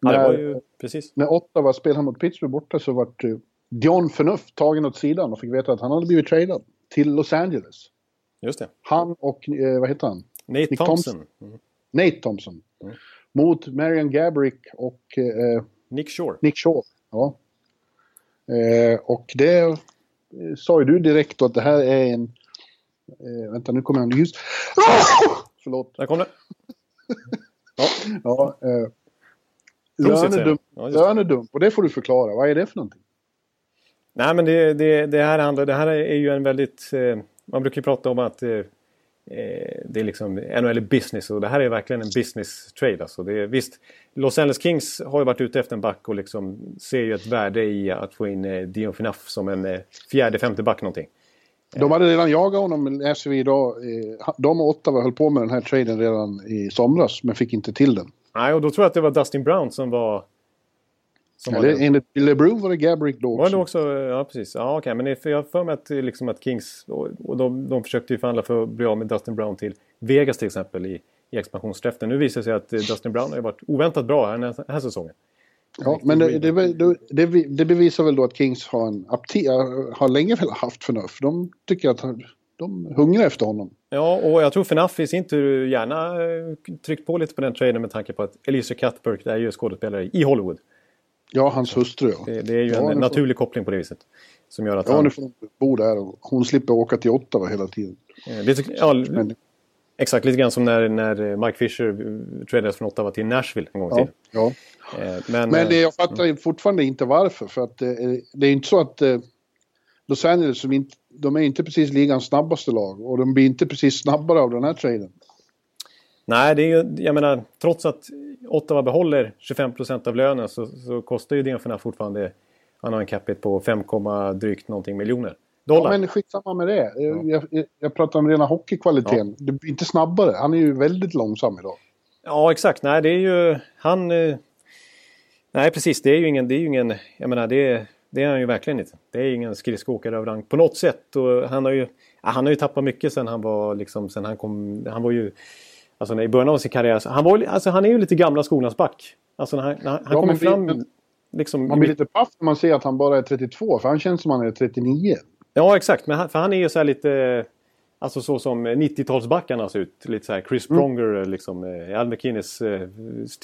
Ja, det När- var ju, precis. när Ottawa spelade mot Pittsburgh borta så vart eh, Dion Förnuft tagen åt sidan och fick veta att han hade blivit tradad till Los Angeles. Just det. Han och, eh, vad heter han? Nate Nick Thompson. Mm. Nate Thompson. Mm. Mot Marian Gabrick och eh, Nick Shore. Nick Shaw. Ja. Eh, och det eh, sa ju du direkt att det här är en... Eh, vänta, nu kommer jag ljus. Förlåt. Där kom det. Ja, eh, Prosit, säger lönedump. Ja, just lönedump. Och det får du förklara. Vad är det för någonting? Nej, men det, det, det här handlar, det här är ju en väldigt... Eh, man brukar ju prata om att eh, eh, det är liksom NHL är business och det här är verkligen en business trade. Alltså det är, visst, Los Angeles Kings har ju varit ute efter en back och liksom ser ju ett värde i att få in eh, Dion Phaneuf som en eh, fjärde, femte back någonting. De hade redan jagat honom, läser vi idag. Eh, de och Ottawa höll på med den här traden redan i somras, men fick inte till den. Nej, och då tror jag att det var Dustin Brown som var... Som var Eller, den. enligt LeBron var det Gabrick då Var det också. också? Ja, precis. Ja, okej. Men jag har för mig att, eh, liksom att Kings... Och, de, de försökte ju förhandla för att bli av med Dustin Brown till Vegas till exempel i, i expansionsdraften. Nu visar det sig att eh, Dustin Brown har ju varit oväntat bra här den här säsongen. Ja, men det, det, det, det, det bevisar väl då att Kings har, en apti, har länge väl haft förnuft. De tycker att han- de hungrar efter honom. Ja, och jag tror Fnaf i sin tur gärna eh, tryckt på lite på den traden med tanke på att Elisa Cuthbert är ju skådespelare i Hollywood. Ja, hans hustru ja. Det, det är ju Ja, en nu får- naturlig koppling på det viset. Som gör att Ja, han... nu får hon bo där och hon slipper åka till Ottawa hela tiden. eh, lite, ja, exakt, lite grann som när, när Mike Fisher tradades från Ottawa till Nashville en gång ja, tiden. ja. Eh, Men, Men det, eh, jag fattar ju fortfarande inte varför. För att eh, det är inte så att Los Angeles som inte, de är inte precis ligans snabbaste lag och de blir inte precis snabbare av den här traden. Nej, det är ju, jag menar, trots att Ottawa behåller 25% av lönen så, så kostar ju Dion fortfarande, han har en capita på 5, drygt någonting miljoner dollar. Ja, men skitsamma med det. Ja. Jag, jag, pratar om rena hockeykvaliteten. Ja. Inte snabbare. Han är ju väldigt långsam idag. Ja, exakt. Nej, det är ju... Han... Eh, nej, precis. Det är ju ingen... Det är ju ingen jag menar, det det är han ju verkligen inte. Det är ingen skridskoåkare av rang på något sätt. Och han har ju... Han har ju tappat mycket sen han var liksom... Sen han kom... Han var ju... Alltså i början av sin karriär. Han, var, alltså, han är ju lite gamla skolans back. Alltså när han, när han ja, kommer fram... Liksom, man blir lite paff när man ser att han bara är 32. För han känns som han är 39. Ja, exakt. Men han, för han är ju så här lite... Alltså så som 90-talsbackarna ser ut. Lite så här Chris mm. Pronger, mm. liksom, eh, Al McInnes, eh,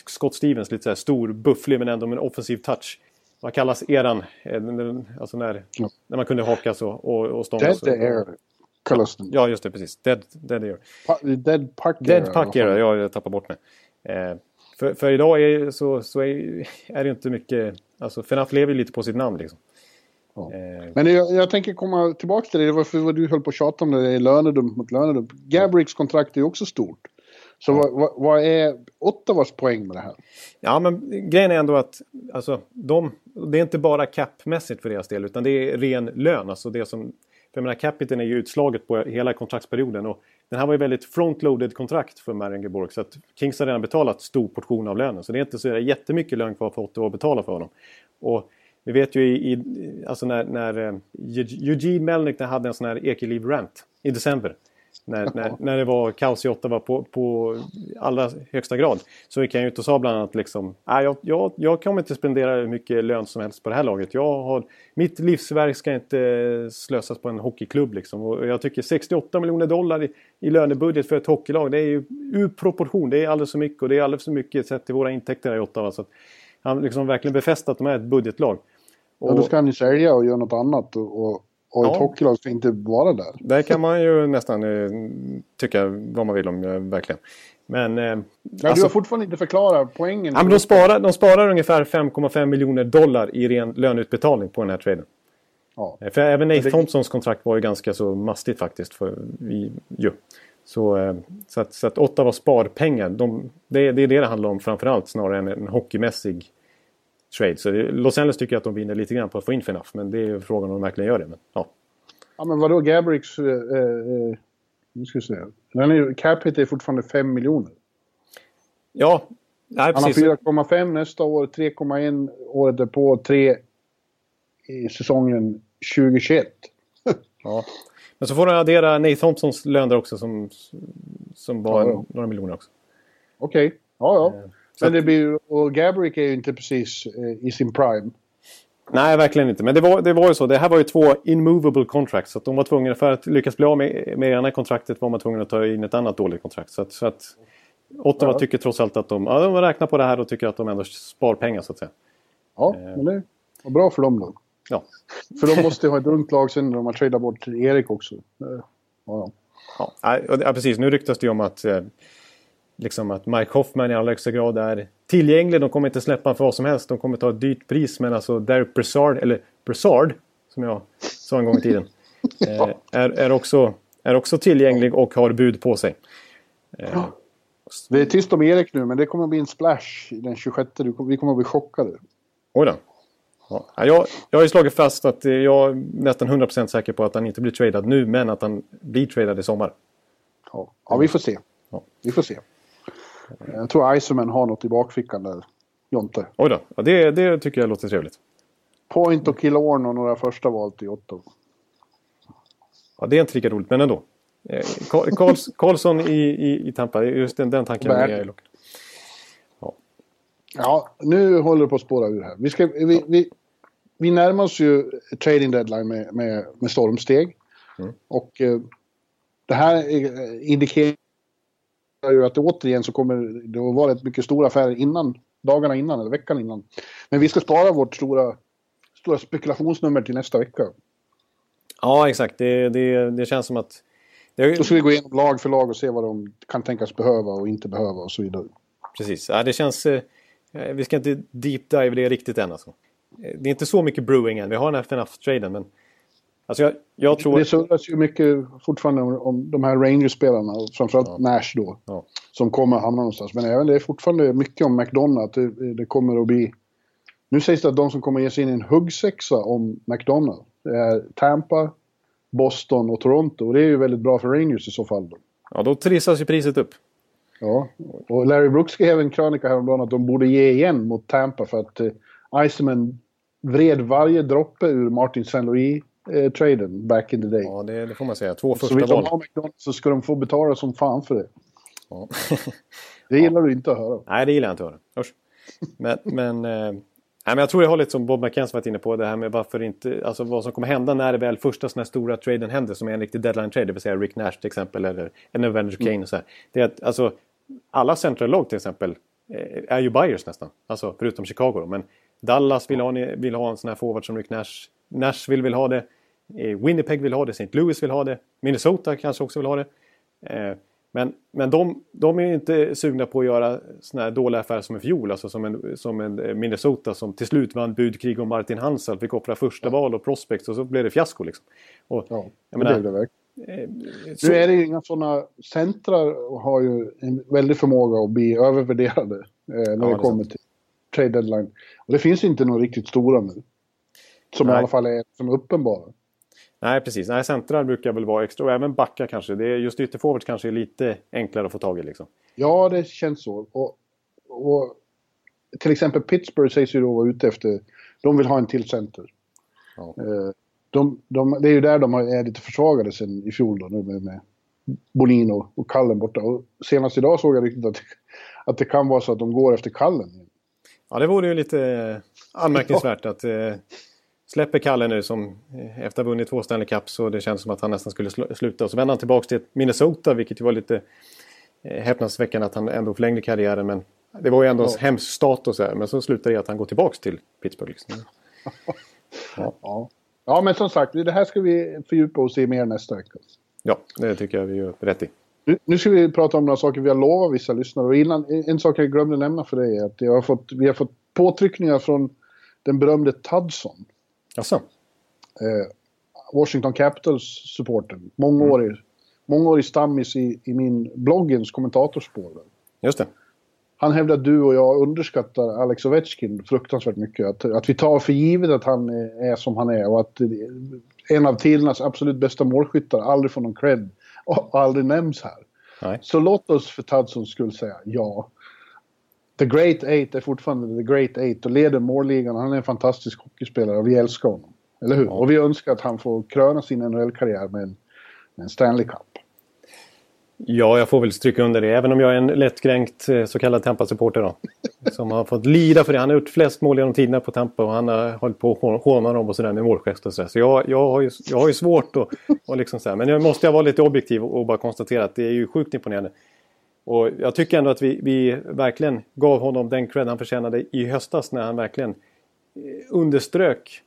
Scott Stevens. Lite så här stor, bufflig men ändå med en offensiv touch. Vad kallas eran? Alltså när, ja. när man kunde haka så och, och stångas. Dead air kallas den. Ja, just det. Precis. Dead, dead air. Pa, dead puck Dead puck era. Ja, jag tappar bort mig. Eh, för, för idag är, så, så är, är det inte mycket... Alltså, FNAF lever ju lite på sitt namn liksom. Ja. Eh, Men jag, jag, tänker komma tillbaka till det, varför vad du höll på att tjata om det, det är lönedump mot lönedump. Gabricks kontrakt är ju också stort. Så vad, vad, vad, är Ottawas poäng med det här? Ja, men grejen är ändå att alltså, de, det är inte bara capmässigt för deras del utan det är ren lön. Alltså det som, för jag menar, capiten är ju utslaget på hela kontraktsperioden. Och den här var ju väldigt frontloaded kontrakt för Mariengeborg så att Kings har redan betalat stor portion av lönen. Så det är inte så jättemycket lön kvar för Ottawa att betala för honom. Och vi vet ju i, i alltså när, när Eugene Melnick hade en sån här Ekeliv-rant i december. När, när, när det var kaos i Ottawa på, på allra högsta grad. Så gick han ut och sa bland annat liksom jag, jag, jag kommer inte spendera hur mycket lön som helst på det här laget. Jag har, mitt livsverk ska inte slösas på en hockeyklubb liksom. Och jag tycker 68 miljoner dollar i, i lönebudget för ett hockeylag det är ju ur proportion. Det är alldeles för mycket och det är alldeles för mycket sett till våra intäkter här i Ottawa. Så han liksom verkligen befäst att de är ett budgetlag. Och, ja, då ska han ju sälja och göra något annat. Och, och, ett hockeylag ska inte vara där. Det kan man ju nästan eh, tycka vad man vill om, eh, verkligen. Men... Eh, ja, alltså, du har alltså- fortfarande inte förklarat poängen. Ja, men de, sparar, de sparar ungefär 5,5 miljoner dollar i ren löneutbetalning på den här traden. Ja. Eh, för även Nate det... Thompsons kontrakt var ju ganska så mastigt faktiskt. För, i, ju. Så, eh, så, att, så att Ottawa sparpengar, de, det, det är det det handlar om framförallt snarare än en hockeymässig trade. Så Los Angeles tycker att de vinner lite grann på att få in Fenaf. Men det är frågan om de verkligen gör det. Men, ja. ja men vadå Gabricks... Eh, eh, nu ska vi se. Den är, cap hit är fortfarande 5 miljoner. Ja, nej, Han har 4,5 nästa år, 3,1 året därpå, 3 i säsongen 2021. ja. Men så får du addera Nate Thompsons lön där också som, som var ja, ja. några miljoner också. Okej, okay. ja ja. Eh. Men det blir, och Gabrick är ju inte precis eh, i sin prime. Nej, verkligen inte. Men det var, det var ju så. Det här var ju två immovable contracts. Så att de var tvungna, för att lyckas bli av med, med ena kontraktet var man tvungen att ta in ett annat dåligt kontrakt. Så att, så att Ottawa ja. tycker trots allt att de, ja, de räknar på det här och tycker att de ändå spar pengar så att säga. Ja, eh. men det var bra för dem då. Ja. För de måste ju ha ett ungt lag sen när de har tradat bort Erik också. Ja, ja. ja, precis. Nu ryktas det ju om att eh, liksom att Mike Hoffman i allra högsta grad är tillgänglig. De kommer inte släppa för vad som helst. De kommer ta ett dyrt pris. Men alltså Derek Brassard, eller Brassard, som jag sa en gång i tiden, eh, är, är, också, är också tillgänglig och har bud på sig. Eh, det är tyst om Erik nu, men det kommer att bli en splash den 26. Vi kommer att bli chockade. Oj då. Ja, jag, jag har ju slagit fast att jag är nästan 100% säker på att han inte blir tradad nu, men att han blir tradad i sommar. Ja, ja vi får se. Ja. Vi får se. Jag tror Iceman har något i bakfickan där, Jonte. Oj då, ja, det, det tycker jag låter trevligt. Point och Killorn och några första val till Ottawa. Ja, det är inte lika roligt, men ändå. Eh, Karls, Karlsson i, i, i Tampa, just den, den tanken är jag lockad. Ja. ja, nu håller det på att spåra ur här. Vi, ska, vi, vi, vi närmar oss ju trading deadline med, med, med stormsteg. Mm. Och eh, det här indikerar ju att återigen så kommer det att vara ett mycket stora affärer innan, dagarna innan eller veckan innan. Men vi ska spara vårt stora, stora spekulationsnummer till nästa vecka. Ja, exakt. Det, det, det känns som att... Det... Då ska vi gå igenom lag för lag och se vad de kan tänkas behöva och inte behöva och så vidare. Precis. Ja, det känns... Eh, vi ska inte deep dive det riktigt än alltså. Det är inte så mycket brewing än. Vi har den här FNF-traden men Alltså jag, jag tror... Det surras ju mycket fortfarande om, om de här Rangers-spelarna, framförallt Ja. Nash då, Ja. som kommer hamna någonstans. Men även det är fortfarande mycket om att det, det kommer att bli... Nu sägs det att de som kommer ge sig in i en huggsexa om McDonough det är Tampa, Boston och Toronto. Och det är ju väldigt bra för Rangers i så fall. Då. Ja, då trissas ju priset upp. Ja, och Larry Brooks skrev en krönika häromdagen att de borde ge igen mot Tampa för att eh, Iceman vred varje droppe ur Martin St. Louis-traden back in the day. Ja, det, det får man säga. Två så första vill de val. ha McDonalds så ska de få betala som fan för det. Ja. Det gillar du inte att höra. Nej, det gillar jag inte att höra. Usch. Men, men, eh, nej, men jag tror jag har lite som Bob McKenzie varit inne på. Det här med varför inte, alltså vad som kommer hända när det väl första sådana här stora traden händer. Som är en riktig deadline trade. Det vill säga Rick Nash till exempel. Eller en Avenger Kane och så här. Det är att alltså, alla central lag till exempel eh, är ju buyers nästan. Alltså förutom Chicago då. Men Dallas vill ha, vill ha en sån här forward som Rick Nash. Nashville vill ha det. Eh, Winnipeg vill ha det. St. Louis vill ha det. Minnesota kanske också vill ha det. Eh, men, men de, de är inte sugna på att göra såna här dåliga affärer som i fjol. Alltså som en, som en eh, Minnesota som till slut vann budkrig om Martin Hansel. Fick offra första val och prospects och så blev det fiasko. Liksom. Och, Ja, det menar, blev det verkligen. Nu är det ju inga sådana... Centrar har ju en väldig förmåga att bli övervärderade eh, när det det är kommer till trade deadline. Och det finns inte några riktigt stora nu. Som i Nej. alla fall är som uppenbara. Nej, precis. Nej, centrar brukar väl vara extra. Och även backar kanske. Det är just ytterforwards kanske är lite enklare att få tag i. Liksom. Ja, det känns så. Och, och till exempel Pittsburgh sägs ju då vara ute efter... De vill ha en till center. Ja. Eh, De, de, det är ju där de är lite försvagade sen i fjol då, nu med, med Bolin och, och Kallen borta. Och senast idag såg jag riktigt att, att det kan vara så att de går efter Kallen. Ja, det vore ju lite anmärkningsvärt att eh, släpper Kalle nu som eh, efter att ha vunnit två Stanley Cup så det känns som att han nästan skulle sl- sluta. Och så vänder han tillbaka till Minnesota vilket ju var lite eh, häpnadsväckande att han ändå förlängde karriären. Men det var ju ändå Ja. ja. hemsk status här. Men så slutar det att han går tillbaka till Pittsburgh. Liksom. Ja. ja, men som sagt, det här ska vi fördjupa oss i mer nästa vecka. Ja, det tycker jag vi gör rätt i. Nu, ska vi prata om några saker vi har lovat vissa lyssnare. Och innan, en sak jag glömde nämna för dig är att jag har fått, vi har fått påtryckningar från den berömde Tudson. Jaså? eh, Washington Capitals-supporten. Mångårig, mångårig stammis i, i min bloggens kommentatorspår. Just det. Han hävdar att du och jag underskattar Alex Ovechkin fruktansvärt mycket. Att, att vi tar för givet att han är, som han är och att en av tidernas absolut bästa målskyttar aldrig får någon cred och aldrig nämns här. Nej. Så låt oss för Tudsons skull säga ja. The Great Eight är fortfarande The Great Eight och leder målligan. Han är en fantastisk hockeyspelare och vi älskar honom. Eller hur? Ja. Och vi önskar att han får kröna sin NHL-karriär med en, med en Stanley Cup. Ja, jag får väl stryka under det. Även om jag är en lättkränkt eh, så kallad Tampa-supporter då. Som har fått lida för det. Han har gjort flest mål genom tiderna på Tampa och han har hållit på och håna dem och sådär med målgest och sådär. Så jag, jag, har ju, jag har ju svårt att och liksom så här. Men jag måste jag vara lite objektiv och bara konstatera att det är ju sjukt imponerande. Och jag tycker ändå att vi, vi verkligen gav honom den cred han förtjänade i höstas när han verkligen eh, underströk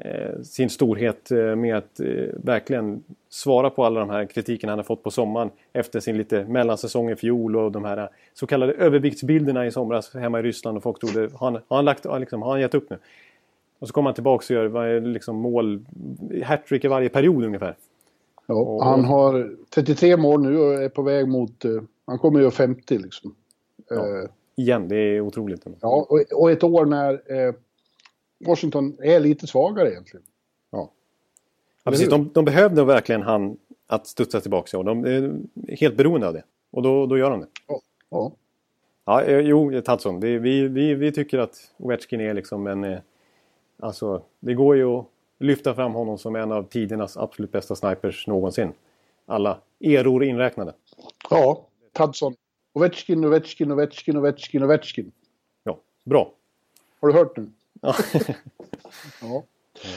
eh, sin storhet eh, med att eh, verkligen svara på alla de här kritiken han har fått på sommaren efter sin lite mellansäsong i fjol och de här så kallade överviktsbilderna i somras hemma i Ryssland och folk trodde, har han, har han, lagt, liksom, har han gett upp nu? Och så kommer han tillbaka och gör liksom mål, hattrick i varje period ungefär. Ja, Och- Han har 33 mål nu och är på väg mot... han kommer ju 50 liksom. Ja. Eh, Igen, det är otroligt. Ja, och, och ett år när eh, Washington är lite svagare egentligen. Ja. Ja, precis. De, de behövde verkligen han att studsa tillbaka och de är helt beroende av det. Och då, då gör de det. Ja. Ja, eh, jo, Tatson. Vi, vi, vi, vi tycker att Ovechkin är liksom en... eh, Alltså, det går ju att lyfta fram honom som en av tidernas absolut bästa snipers någonsin. Alla eror inräknade. ja, Tudson. Ovechkin, Ovechkin, Ovechkin, Ovechkin, Ovechkin. Ja, bra. Har du hört nu? Ja. Ja.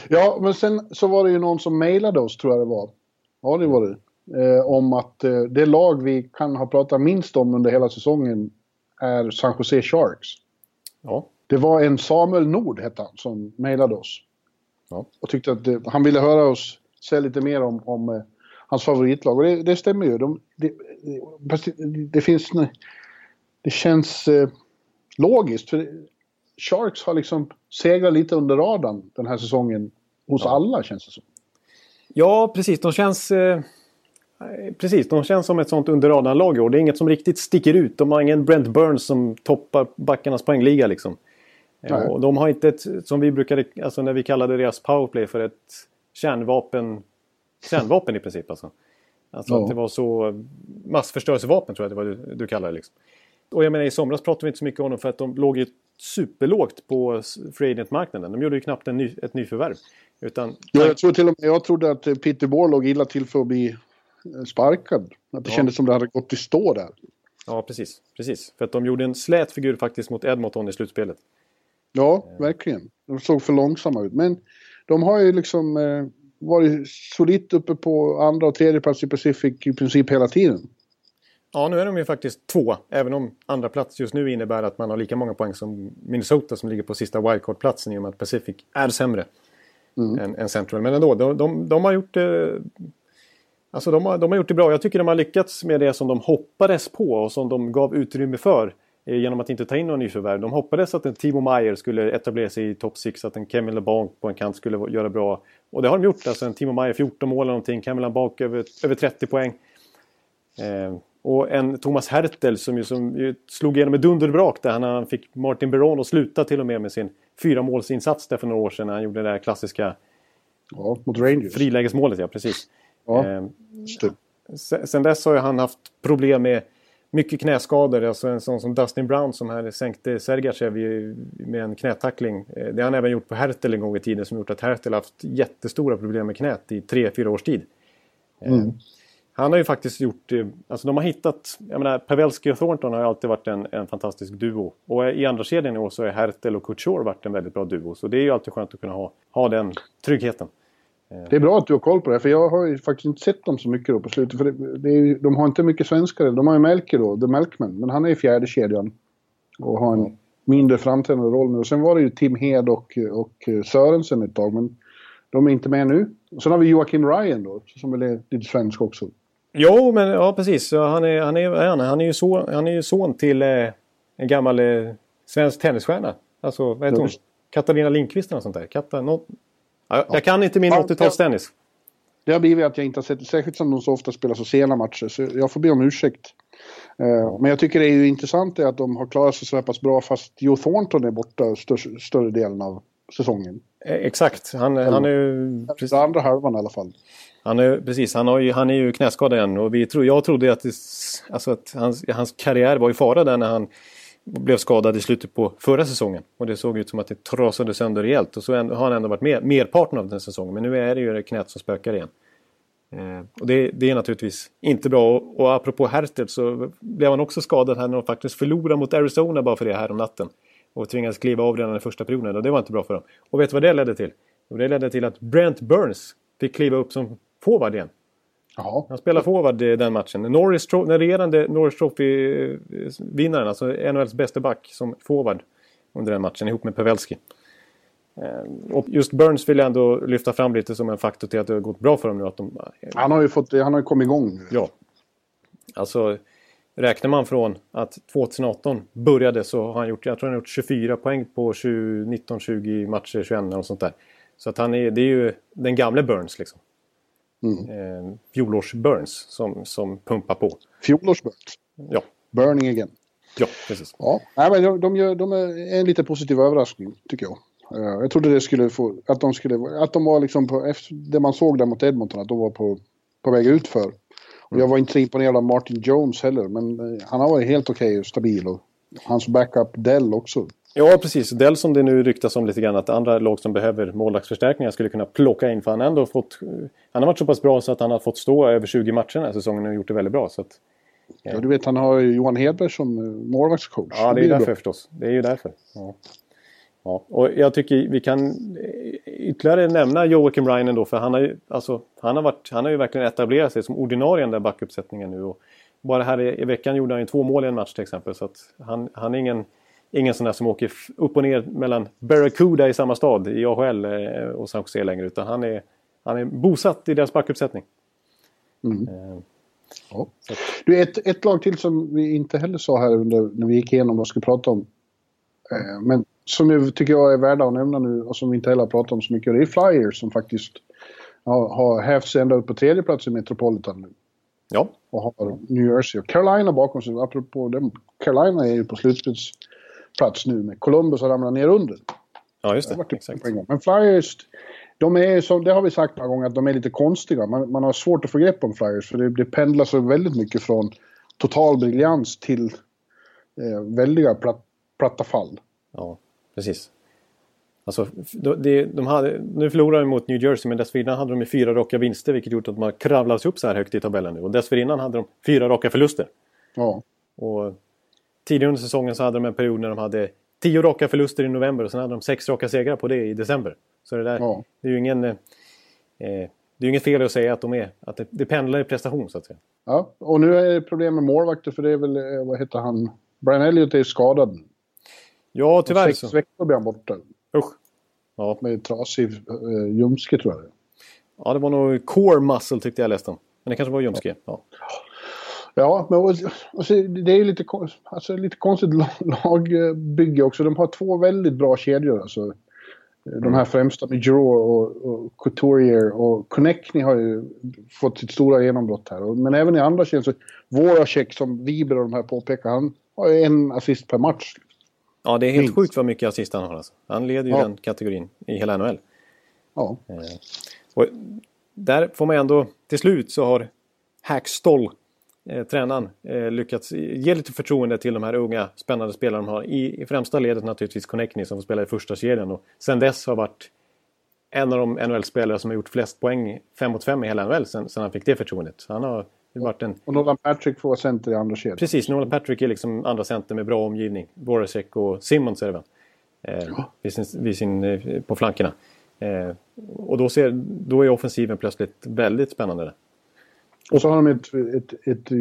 Ja, men sen så var det ju någon som mejlade oss, tror jag det var. Ja, det var det. Eh, om att eh, det lag vi kan ha pratat minst om under hela säsongen är San Jose Sharks. ja. Det var en Samuel Nord, hette han, som mejlade oss. Ja. Och tyckte att det, han ville höra oss säga lite mer om, om eh, hans favoritlag. Och det, det stämmer ju. De, det, det, finns... Det känns eh, logiskt. För Sharks har liksom segrat lite under radarn den här säsongen. Hos Ja. alla, känns det som. Ja, precis. De känns... Eh, precis, de känns som ett sånt under radarn-lag i år. Det är inget som riktigt sticker ut. De har ingen Brent Burns som toppar backarnas poängliga liksom. Nej. Och de har inte ett, som vi brukade, alltså när vi kallade deras powerplay för ett kärnvapen, kärnvapen i princip alltså. Alltså ja. att det var så massförstörelsevapen tror jag det var du, du kallade det liksom. Och jag menar i somras pratade vi inte så mycket om dem för att de låg ju superlågt på free agent-marknaden. De gjorde ju knappt en ny, ett nyförvärv. Utan... Ja, jag, tror till och med, jag trodde att Peter Bohr låg illa till för att bli eh, sparkad. Att det ja. kändes som det hade gått i stå där. Ja, precis. precis. För att de gjorde en slät figur faktiskt mot Edmonton i slutspelet. Ja, verkligen. De såg för långsamma ut. Men de har ju liksom eh, varit solitt uppe på andra och tredje plats i Pacific i princip hela tiden. Ja, nu är de ju faktiskt två. Även om andra plats just nu innebär att man har lika många poäng som Minnesota som ligger på sista wildcard-platsen i och med att Pacific är sämre mm. än, än, Central. Men ändå, de, de, de har gjort det... Alltså de har, de har gjort det bra. Jag tycker de har lyckats med det som de hoppades på och som de gav utrymme för eh, genom att inte ta in några nyförvärv. De hoppades att en Timo Meyer skulle etablera sig i topp 6, att en Kevin LeBanc på en kant skulle göra bra. Och det har de gjort. Alltså en Timo Meyer 14 mål eller någonting, Kevin LeBanc över, över 30 poäng. Eh, och en Thomas Hertel som ju, som ju slog igenom med dunderbrak där han fick Martin Beron att sluta till och med med sin fyra målsinsats där för några år sedan när han gjorde det där klassiska ja, mot Rangers. frilägesmålet. Ja, precis. Ja, eh, sen dess har han haft problem med mycket knäskador. Alltså en sån som Dustin Brown som här sänkte Sergachev med en knätackling. Eh, det har han även gjort på Hertel en gång i tiden som gjort att Hertel haft jättestora problem med knät i tre, fyra års tid. Eh, mm. Han har ju faktiskt gjort, alltså de har hittat, jag menar Pavelski och Thornton har ju alltid varit en, en fantastisk duo. Och i andra kedjan i år så är Hertel och Couture varit en väldigt bra duo. Så det är ju alltid skönt att kunna ha, ha den tryggheten. Det är bra att du har koll på det, för jag har ju faktiskt inte sett dem så mycket då på slutet. För det, det är, de har inte mycket svenskar. De har ju Melker då, The Melkman, men han är i fjärde kedjan. Och har en mindre framträdande roll nu. Och sen var det ju Tim Hed och, och Sörensen ett tag, men de är inte med nu. Och sen har vi Joakim Ryan då, som väl är lite svensk också. Jo, men ja precis. Han är, han är, han är, han är, ju, son, han är ju son till eh, en gammal eh, svensk tennisstjärna. Alltså, vad heter hon? Katarina Lindqvist eller sånt där. Katta, no... ja, jag kan inte min 80-talstennis. Det har blivit att jag inte har sett, särskilt som de så ofta spelar så sena matcher, så jag får be om ursäkt. Uh, men jag tycker det är ju intressant att de har klarat sig så pass bra fast Joe Thornton är borta större, större delen av säsongen. Eh, exakt, han, han är ju... Precis. andra halvan i alla fall. Han är, precis, han, har ju, han är ju knäskadad igen och vi tro, jag trodde att, det, alltså att hans, hans karriär var i fara där när han blev skadad i slutet på förra säsongen. Och det såg ut som att det trasade sönder rejält. Och så har han ändå varit med merparten av den säsongen. Men nu är det ju knät som spökar igen. Eh, och det, det, är naturligtvis inte bra. Och, och apropå Hertel så blev han också skadad här när de faktiskt förlorade mot Arizona bara för det här om natten. Och tvingades kliva av redan i första perioden och det var inte bra för dem. Och vet du vad det ledde till? Och det ledde till att Brent Burns fick kliva upp som forward igen. Jaha. Han spelar forward den matchen. Norris, den regerande Norris Trophy-vinnaren, alltså NHLs bästa back som forward under den matchen ihop med Pavelski. Eh, och just Burns vill jag ändå lyfta fram lite som en faktor till att det har gått bra för dem nu. Att de, han har ju fått, han har ju kommit igång. Ja. Alltså, räknar man från att 2018 började så har han gjort, jag tror han har gjort 24 poäng på 19-20 matcher, 21 och sånt där. Så att han är, det är ju den gamle Burns liksom. Mm. Eh, fjolårs-Burns som, som pumpar på. Fjolårs-Burns? Ja. Burning again. Ja, precis. Ja, Nej, men de, de, gör, de är en lite positiv överraskning, tycker jag. Uh, jag trodde det skulle få, att de skulle, att de var liksom på, efter det man såg där mot Edmonton, att de var på, på väg ut för. Och jag var inte imponerad av Martin Jones heller, men uh, han har varit helt okej okay och stabil. Och hans backup Dell också. Ja, precis. Dell som det nu ryktas om lite grann att andra lag som behöver målvaktsförstärkningar skulle kunna plocka in. För han har ändå fått... Han har varit så pass bra så att han har fått stå över 20 matcher den här säsongen och gjort det väldigt bra. Så att, ja. ja, du vet han har Johan Hedberg som eh, målvaktscoach. Ja, det är ju därför bra. förstås. Det är ju därför. Ja. Ja, och jag tycker vi kan ytterligare nämna Joakim Ryan då för han har ju, alltså, han har, varit, han har ju verkligen etablerat sig som ordinarie i den där backuppsättningen nu. Och bara här i, i veckan gjorde han ju två mål i en match till exempel. Så att han, han är ingen ingen sån där som åker upp och ner mellan Barracuda i samma stad i AHL eh, och San Jose längre. Utan han är, han är bosatt i deras backuppsättning. Mm. Eh, ja. Du, ett, ett lag till som vi inte heller sa här under, när vi gick igenom vad vi skulle prata om. Eh, men som jag tycker jag är värda att nämna nu och som vi inte heller har pratat om så mycket. Det är Flyers som faktiskt har, har hävt sig ända upp på tredje plats i Metropolitan nu. Ja. Och har New Jersey och Carolina bakom sig. Apropå dem, Carolina är ju på slutspelsplats nu med Columbus har ramlat ner under. Ja, just Det det. Exakt. Men Flyers, de är som, det har vi sagt några gånger, att de är lite konstiga. Man, man har svårt att få grepp om Flyers för det, det pendlar så väldigt mycket från total briljans till eh, väldiga platt, platta fall. Ja, precis. Alltså, de, de, de hade, nu förlorar de mot New Jersey men dessförinnan hade de fyra raka vinster vilket gjort att de har kravlat sig upp så här högt i tabellen nu. Och dessförinnan hade de fyra raka förluster. Ja, Och tidigare under säsongen så hade de en period när de hade tio raka förluster i november och sen hade de sex raka segrar på det i december. Så det där, Ja. det är ju ingen... Eh, det är ju inget fel att säga att de är... Att det, det pendlar i prestation så att säga. ja. Och nu är det problem med målvakter för det är väl, eh, vad heter han, Brian Elliott är skadad. Ja, tyvärr Sex så. veckor blir han borta. Usch. Ja, Med trasig eh, ljumske tror jag det ja, det var nog core muscle tyckte jag läste om. Men det kanske var ljumske. Ja. Ja, men och, och så, det är lite, alltså, lite konstigt lag- lagbygge också. De har två väldigt bra kedjor. Alltså. De här främsta med Giroux och, och Couturier och Connectney har ju fått sitt stora genombrott här. Men även i andra kedjor så Voracek som Wiber och de här påpekar, han har ju en assist per match. Ja, det är helt Minst. sjukt vad mycket assist han har. Alltså. Han leder ju Ja. den kategorin i hela NHL. Ja, Och där får man ändå, till slut så har Hackstoll, eh, tränaren, eh, lyckats ge lite förtroende till de här unga spännande spelarna de har. I, i främsta ledet naturligtvis Connectney som får spela i första serien. Och sen dess har varit en av de NHL-spelare som har gjort flest poäng 5 mot 5 i hela NHL sen, sen han fick det förtroendet. Så han har varit en... och Nolan Patrick får center i andra kedjan. Precis, Nolan Patrick är liksom andra center med bra omgivning. Voracek och Simmons är det väl? Eh, vid sin, vid sin, eh, på flankerna. Eh, och då, ser, då är offensiven plötsligt väldigt spännande. Där. Och så har de ett, ett, ett,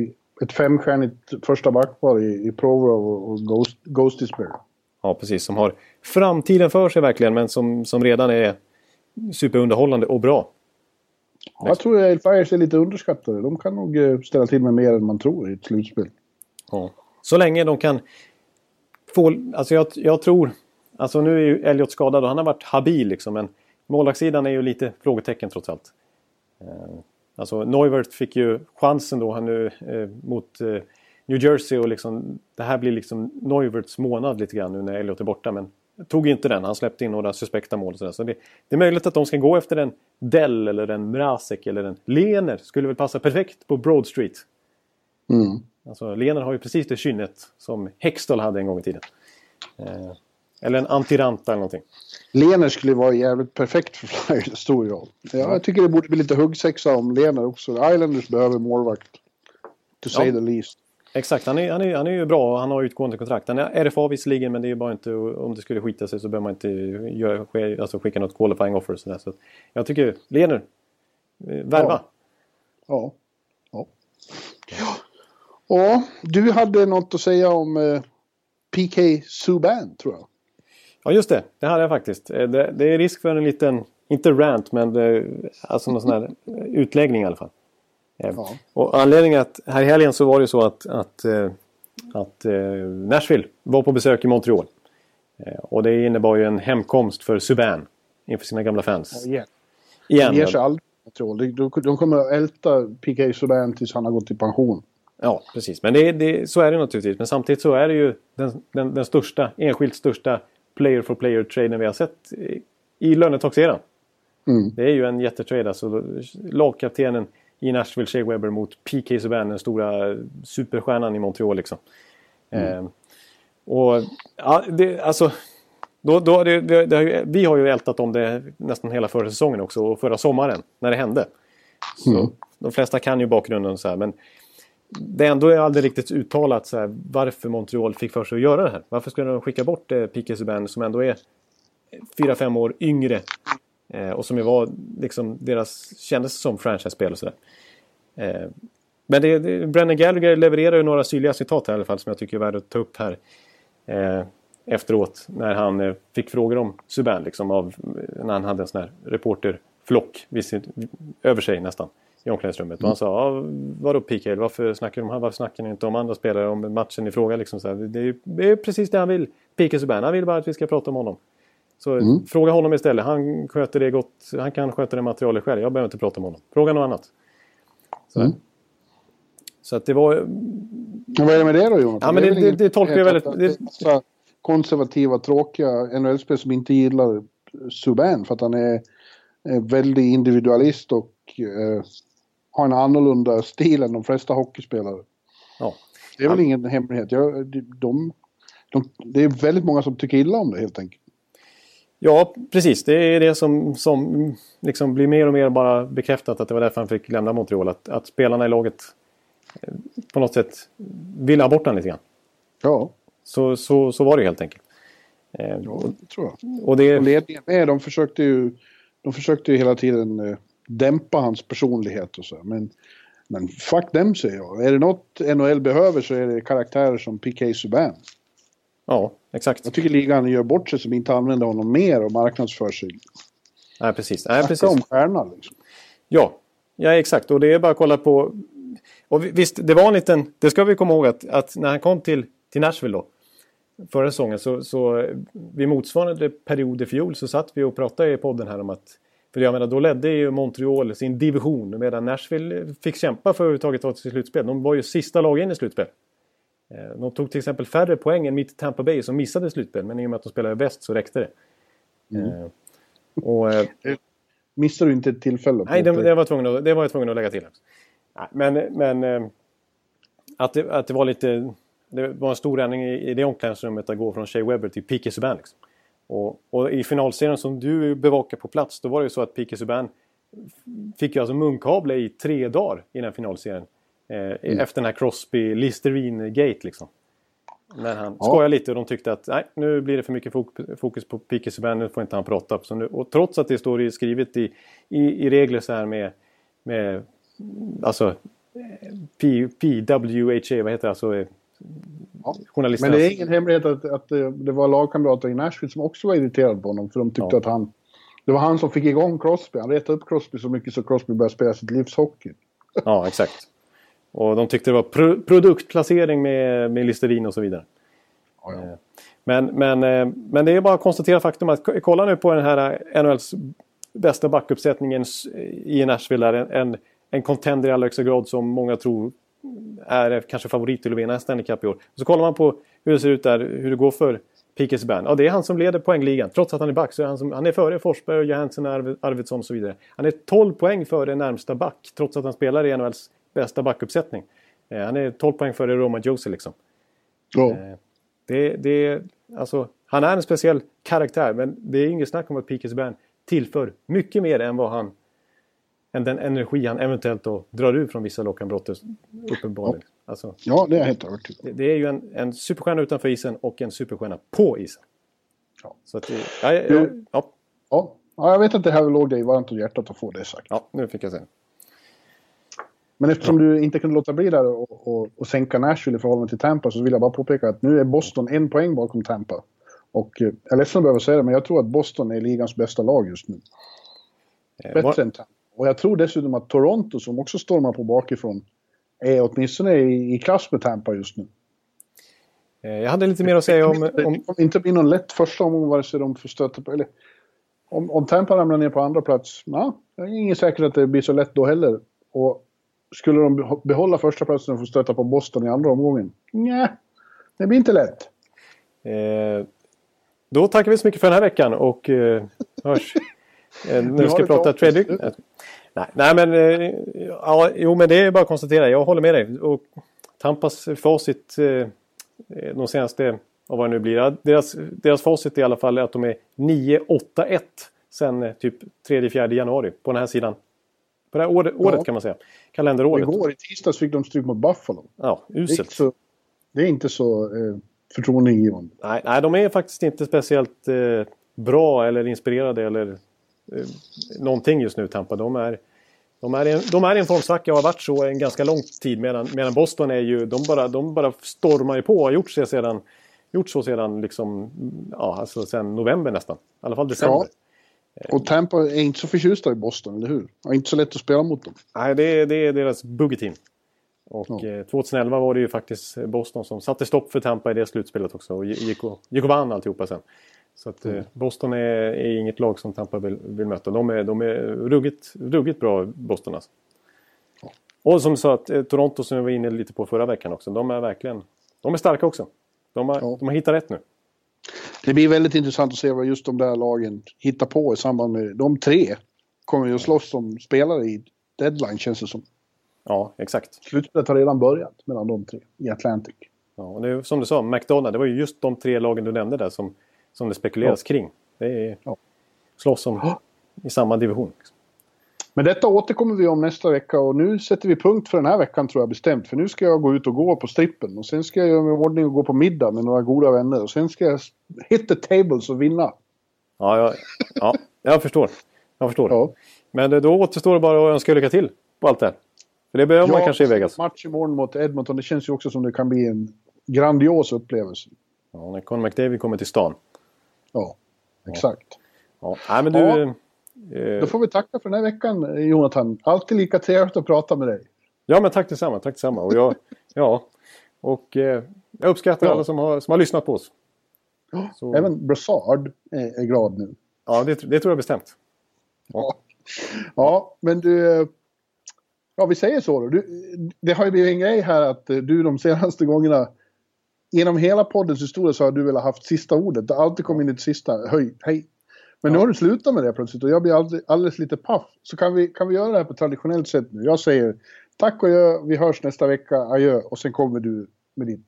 ett femstjärnigt första backpar i, i Provorov och, Ghost, Ghostisberg. Ja, precis. Som har framtiden för sig verkligen, men som, som redan är superunderhållande och bra. Ja, jag tror att Flyers är lite underskattade. De kan nog eh, ställa till med mer än man tror i ett slutspel. Ja. Så länge de kan få... Alltså jag, jag tror... Alltså nu är ju Elliot skadad och han har varit habil liksom, men målvaktssidan är ju lite frågetecken trots allt. Alltså Neuwirth fick ju chansen då han nu eh, mot eh, New Jersey och liksom... Det här blir liksom Neuwirths månad lite grann nu när Elliot är borta, men tog inte den. Han släppte in några suspekta mål och sådär. Så det, det är möjligt att de ska gå efter en Dell eller en Mrazek eller en Lener. Skulle väl passa perfekt på Broad Street. Mm. Alltså, Lener har ju precis det kynnet som Hextall hade en gång i tiden. Eh, eller en Antiranta eller någonting. Lener skulle vara jävligt perfekt för Flyers, står jag. Ja, jag tycker det borde bli lite huggsexa om Lener också. Islanders behöver målvakt. To say Ja. the least. Exakt, han är, han, är, han är ju bra och han har utgående kontrakt. Han är RFA visserligen men det är ju bara inte, om det skulle skita sig så behöver man inte göra, alltså skicka något qualifying offer. Så, där. så jag tycker, Lener, eh, värva. Ja. Ja. ja. Ja, du hade något att säga om eh, PK Subban, tror jag. Ja just det, det hade jag faktiskt. Eh, Det, det är risk för en liten, inte rant men det, alltså någon sån här eh, utläggning i alla fall. Eh, Ja. Och anledningen att här i helgen så var det ju så att, att, eh, att eh, Nashville var på besök i Montreal. Eh, Och det innebar ju en hemkomst för Subban inför sina gamla fans. Igen. Igen. De ger sig aldrig. jag tror. De, de, de kommer att älta PK Subban tills han har gått i pension. Ja, precis. Men det, det, så är det naturligtvis. Men samtidigt så är det ju den, den, den största, enskilt största player for player-traden vi har sett i, lönetaxeran. Mm. Det är ju en jättetrade. Alltså, lagkaptenen i Nashville, Shea Weber mot PK Subban, den stora superstjärnan i Montreal. Liksom. Eh, och ja, det, alltså, då, då, det, det, vi har ju ältat om det nästan hela förra säsongen också och förra sommaren när det hände. Så Mm. De flesta kan ju bakgrunden så här, men det ändå är aldrig riktigt uttalat så här, varför Montreal fick för sig att göra det här. Varför skulle de skicka bort eh, Piqué Subban som ändå är 4-5 år yngre eh, och som ju var liksom deras, kändes som franchise-spel och sådär. Eh, men det, det, Brennan Gallagher levererar ju några syrliga citat här i alla fall som jag tycker är värda att ta upp här eh, efteråt när han eh, fick frågor om Subban liksom av, när han hade en sån här reporterflock vid sin, över sig nästan i omklädningsrummet. Och han sa, ja, vadå PK, varför snackar, de, varför snackar ni inte om andra spelare, om matchen i fråga? Liksom så här. Det, är, det är precis det han vill, PK Subban. Han vill bara att vi ska prata om honom. Så mm. fråga honom istället. Han sköter det gott. Han kan sköta det materialet själv. Jag behöver inte prata med honom. Fråga något annat. Så, mm. så att det var... Men vad är det med det då Jonas? Ja, men det, det, det, det tolkar jag väldigt... Det... Konservativa, tråkiga NHL-spelare som inte gillar Subban för att han är, är väldigt individualist och eh, har en annorlunda stil än de flesta hockeyspelare. Ja. Det är väl ja. ingen hemlighet. Jag, de, de, de, det är väldigt många som tycker illa om det helt enkelt. Ja, precis. Det är det som, som liksom blir mer och mer bara bekräftat att det var därför han fick lämna Montreal. Att, att spelarna i laget eh, på något sätt ville ha bort honom lite grann. Ja. Så, så, så var det helt enkelt. Eh, ja, det tror jag. Och, det... och ledningen med, de försökte ju, de försökte ju hela tiden eh, dämpa hans personlighet och så. Men, men fuck dem säger jag. Är det något NHL behöver så är det karaktärer som P.K. Subban. Ja, exakt. Jag tycker ligan gör bort sig som inte använder honom mer och marknadsför sig. Nej, precis. Nej, precis. om stjärna liksom. Ja. ja, exakt. Och det är bara att kolla på... Och visst, det var en liten... Det ska vi komma ihåg att, att när han kom till, till Nashville då. Förra säsongen så, så vid motsvarande period i fjol så satt vi och pratade i podden här om att för jag menar, då ledde ju Montreal sin division medan Nashville fick kämpa för att överhuvudtaget ta till slutspel. De var ju sista lag in i slutspel. Eh, de tog till exempel färre poäng än mitt Tampa Bay som missade slutspel. Men i och med att de spelade bäst så räckte det. Mm. Eh, och, eh, Missade du inte ett tillfälle? Nej, det, det, var tvungen att, det var jag tvungen att lägga till. Men, men att, det, att det var lite... Det var en stor ändring i, i det omklädningsrummet att gå från Shea Webber till P.K. Subban. Liksom. Och, och, i finalserien som du bevakar på plats, då var det ju så att P.K. Subban fick ju alltså munkavle i tre dagar i den här finalserien. Eh, mm. Efter den här Crosby Listerine-gate liksom. När han ja. skojade lite och de tyckte att nej, nu blir det för mycket fokus på Pique Subban, nu får inte han prata. Så nu, och trots att det står skrivet i, i, i regler så här med, med alltså P, PWHA, vad heter det? Alltså, ja. Men det är ingen hemlighet att, att det var lagkamrater i Nashville som också var irriterade på honom. För de tyckte ja. att han... Det var han som fick igång Crosby. Han retade upp Crosby så mycket så Crosby började spela sitt livs hockey. Ja, exakt. Och de tyckte det var pro produktplacering med, med Listerin och så vidare. Ja, ja. Eh, men, men, eh, men det är bara att konstatera faktum att kolla nu på den här NHLs bästa backuppsättningen i Nashville. Där, en, en contender i allra högsta grad som många tror är kanske favorit till att vinna en Stanley Cup i år. Och så kollar man på hur det ser ut där, hur det går för P.K. Subban. Ja, det är han som leder poängligan. Trots att han är back så är han, som, han är före Forsberg, Johansson, Arv, Arvidsson och så vidare. Han är 12 poäng före närmsta back trots att han spelar i NHLs bästa backuppsättning. Eh, han är 12 poäng före Roma Josie liksom. Oh. det, det, alltså, han är en speciell karaktär men det är inget snack om att P.K. Subban tillför mycket mer än vad han än den energi han eventuellt då drar ut från vissa lockanbrott uppenbarligen. Ja. Alltså, ja, det är jag helt övertygad det, det är ju en, en superstjärna utanför isen och en superstjärna på isen. Ja. Så att, ja, ja, ja, ja. ja. jag vet att det här låg dig varmt om hjärtat att få det sagt. Ja, nu fick jag säga men eftersom du inte kunde låta bli där och, och, och sänka Nashville i förhållande till Tampa så vill jag bara påpeka att nu är Boston en poäng bakom Tampa. Och eh, jag är ledsen att behöva säga det, men jag tror att Boston är ligans bästa lag just nu. Eh, Bättre än Tampa. Och jag tror dessutom att Toronto, som också stormar på bakifrån, är åtminstone i, i klass med Tampa just nu. Eh, jag hade lite mer att säga om... om... Det kommer inte bli någon lätt första omgång vare sig de får stöta på... Eller, om, om Tampa ramlar ner på andra plats, ja, det är ingen säkert att det blir så lätt då heller. Och skulle de behålla första platsen och få stöta på Boston i andra omgången? Nej, det blir inte lätt. Eh, då tackar vi så mycket för den här veckan och eh, hörs när vi ska prata trade. Nej, nej, men, eh, ja, jo, men det är bara att konstatera. Jag håller med dig. Och Tampas facit eh, de senaste, vad det nu blir. Deras, deras facit är i alla fall att de är 9-8-1 sen eh, typ 3-4 januari på den här sidan. På det här året, ja. året kan man säga. Kalenderåret. Igår i tisdags fick de stryk mot Buffalo. Ja, uselt. Det är, det är inte så eh, förtroendeingivande. Nej, nej, de är faktiskt inte speciellt eh, bra eller inspirerade eller eh, någonting just nu, Tampa. De är, de är, en, de är en formsvacka och har varit så en ganska lång tid. Medan, medan Boston är ju, de bara, de bara stormar ju på och har gjort, sig sedan, gjort så sedan liksom, ja, alltså sedan november nästan. I alla fall december. Ja. Och Tampa är inte så förtjusta i Boston, eller hur? Det är inte så lätt att spela mot dem. Nej, det är, det är deras boogie-team. Och ja. 2011 eh, var det ju faktiskt Boston som satte stopp för Tampa i det slutspelet också och gick och, gick och vann alltihopa sen. Så att mm. Boston är, är, inget lag som Tampa vill, vill möta. De är, de är ruggigt, ruggigt bra, Boston alltså. Och som sa att eh, Toronto som vi var inne lite på förra veckan också. De är verkligen... De är starka också. De har, ja. de har hittat rätt nu. Det blir väldigt intressant att se vad just de där lagen hittar på i samband med... De tre kommer ju att slåss som spelare i deadline känns det som. Ja, exakt. Slutspelet har redan börjat mellan de tre i Atlantic. Ja, och det är, som du sa, McDonald, det var ju just de tre lagen du nämnde där som, som det spekuleras ja. kring. Det är ja. slåss om, ja. i samma division. Liksom. Men detta återkommer vi om nästa vecka och nu sätter vi punkt för den här veckan tror jag bestämt. För nu ska jag gå ut och gå på strippen och sen ska jag göra mig i ordning och gå på middag med några goda vänner och sen ska jag hit the tables och vinna. Ja, jag, ja, jag förstår. Jag förstår. Ja. Men då återstår det bara att önska lycka till på allt det här. För det behöver ja, man kanske i Vegas. match imorgon mot Edmonton, det känns ju också som det kan bli en grandios upplevelse. Ja, när Conor McDavid kommer till stan. Ja, exakt. Ja, ja. Men du... Ja. Eh, då får vi tacka för den här veckan, Jonathan. Alltid lika trevligt att prata med dig. Ja, men tack detsamma. Tack detsamma. Och jag, ja, och eh, jag uppskattar ja. alla som har, som har lyssnat på oss. Så... Även Brassard är, är glad nu. Ja, det, det tror jag bestämt. Ja. ja, men du... Ja, vi säger så då. Du, det har ju blivit en grej här att du de senaste gångerna genom hela poddens historia så har du velat haft sista ordet. Det har alltid kommit in ett sista höj, hej. Men ja. nu har du slutat med det plötsligt och jag blir alldeles, alldeles lite paff. Så kan vi, kan vi göra det här på traditionellt sätt nu? Jag säger tack och jag, vi hörs nästa vecka, adjö. Och sen kommer du med ditt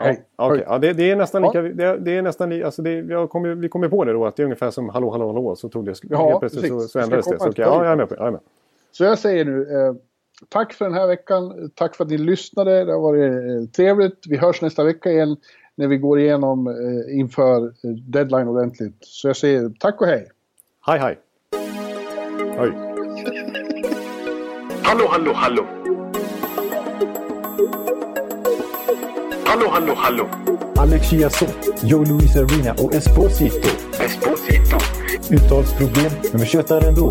Hej. Ja, okay. ja, det, det, är nästan lika... Det, det är nästan li, alltså det, vi, kom, vi kom ju på det då att det är ungefär som hallå, hallå, hallå. Så tog det... Ja, helt plötsligt så, så ändrades det. Så, okay, ja, jag är med på jag är med. Så jag säger nu... Eh, tack för den här veckan. Tack för att ni lyssnade. Det har varit eh, trevligt. Vi hörs nästa vecka igen när vi går igenom eh, inför eh, deadline ordentligt. Så jag säger tack och hej. Hej, hej. Hej. hallå, hallå, hallå. Hallå, hallå, hallå. Alex Chiazot, Joe Luis Arena och Esposito. Esposito. Uttalsproblem, men vi tjötar ändå.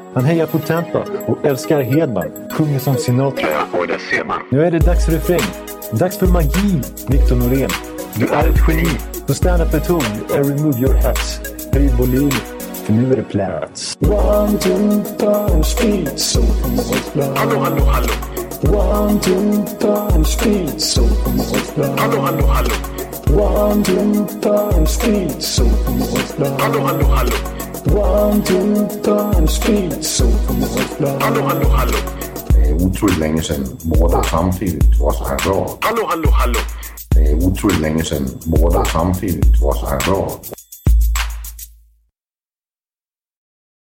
Han hejar på Tampa och älskar Hedman. Sjunger som Sinatra. Ja, och det ser man. Nu är det dags för refräng. Dags för magi, Victor Norén. Du är ett geni. Så stand up at home and remove your hats. Höj volym, för nu är det plats. One, two, three, speed, so Hallå, hallå, hallå. One, two, three, speed, so Hallå, hallå, hallå. One, two, three, speed, so Hallå, hallå, hallå. One, two, three, speed, so Hallå, hallå, hallå. Det är otroligt länge sedan båda samtidigt var så här bra. Hallå, hallå, hallå. Det är otroligt länge sedan båda samtidigt var så här bra.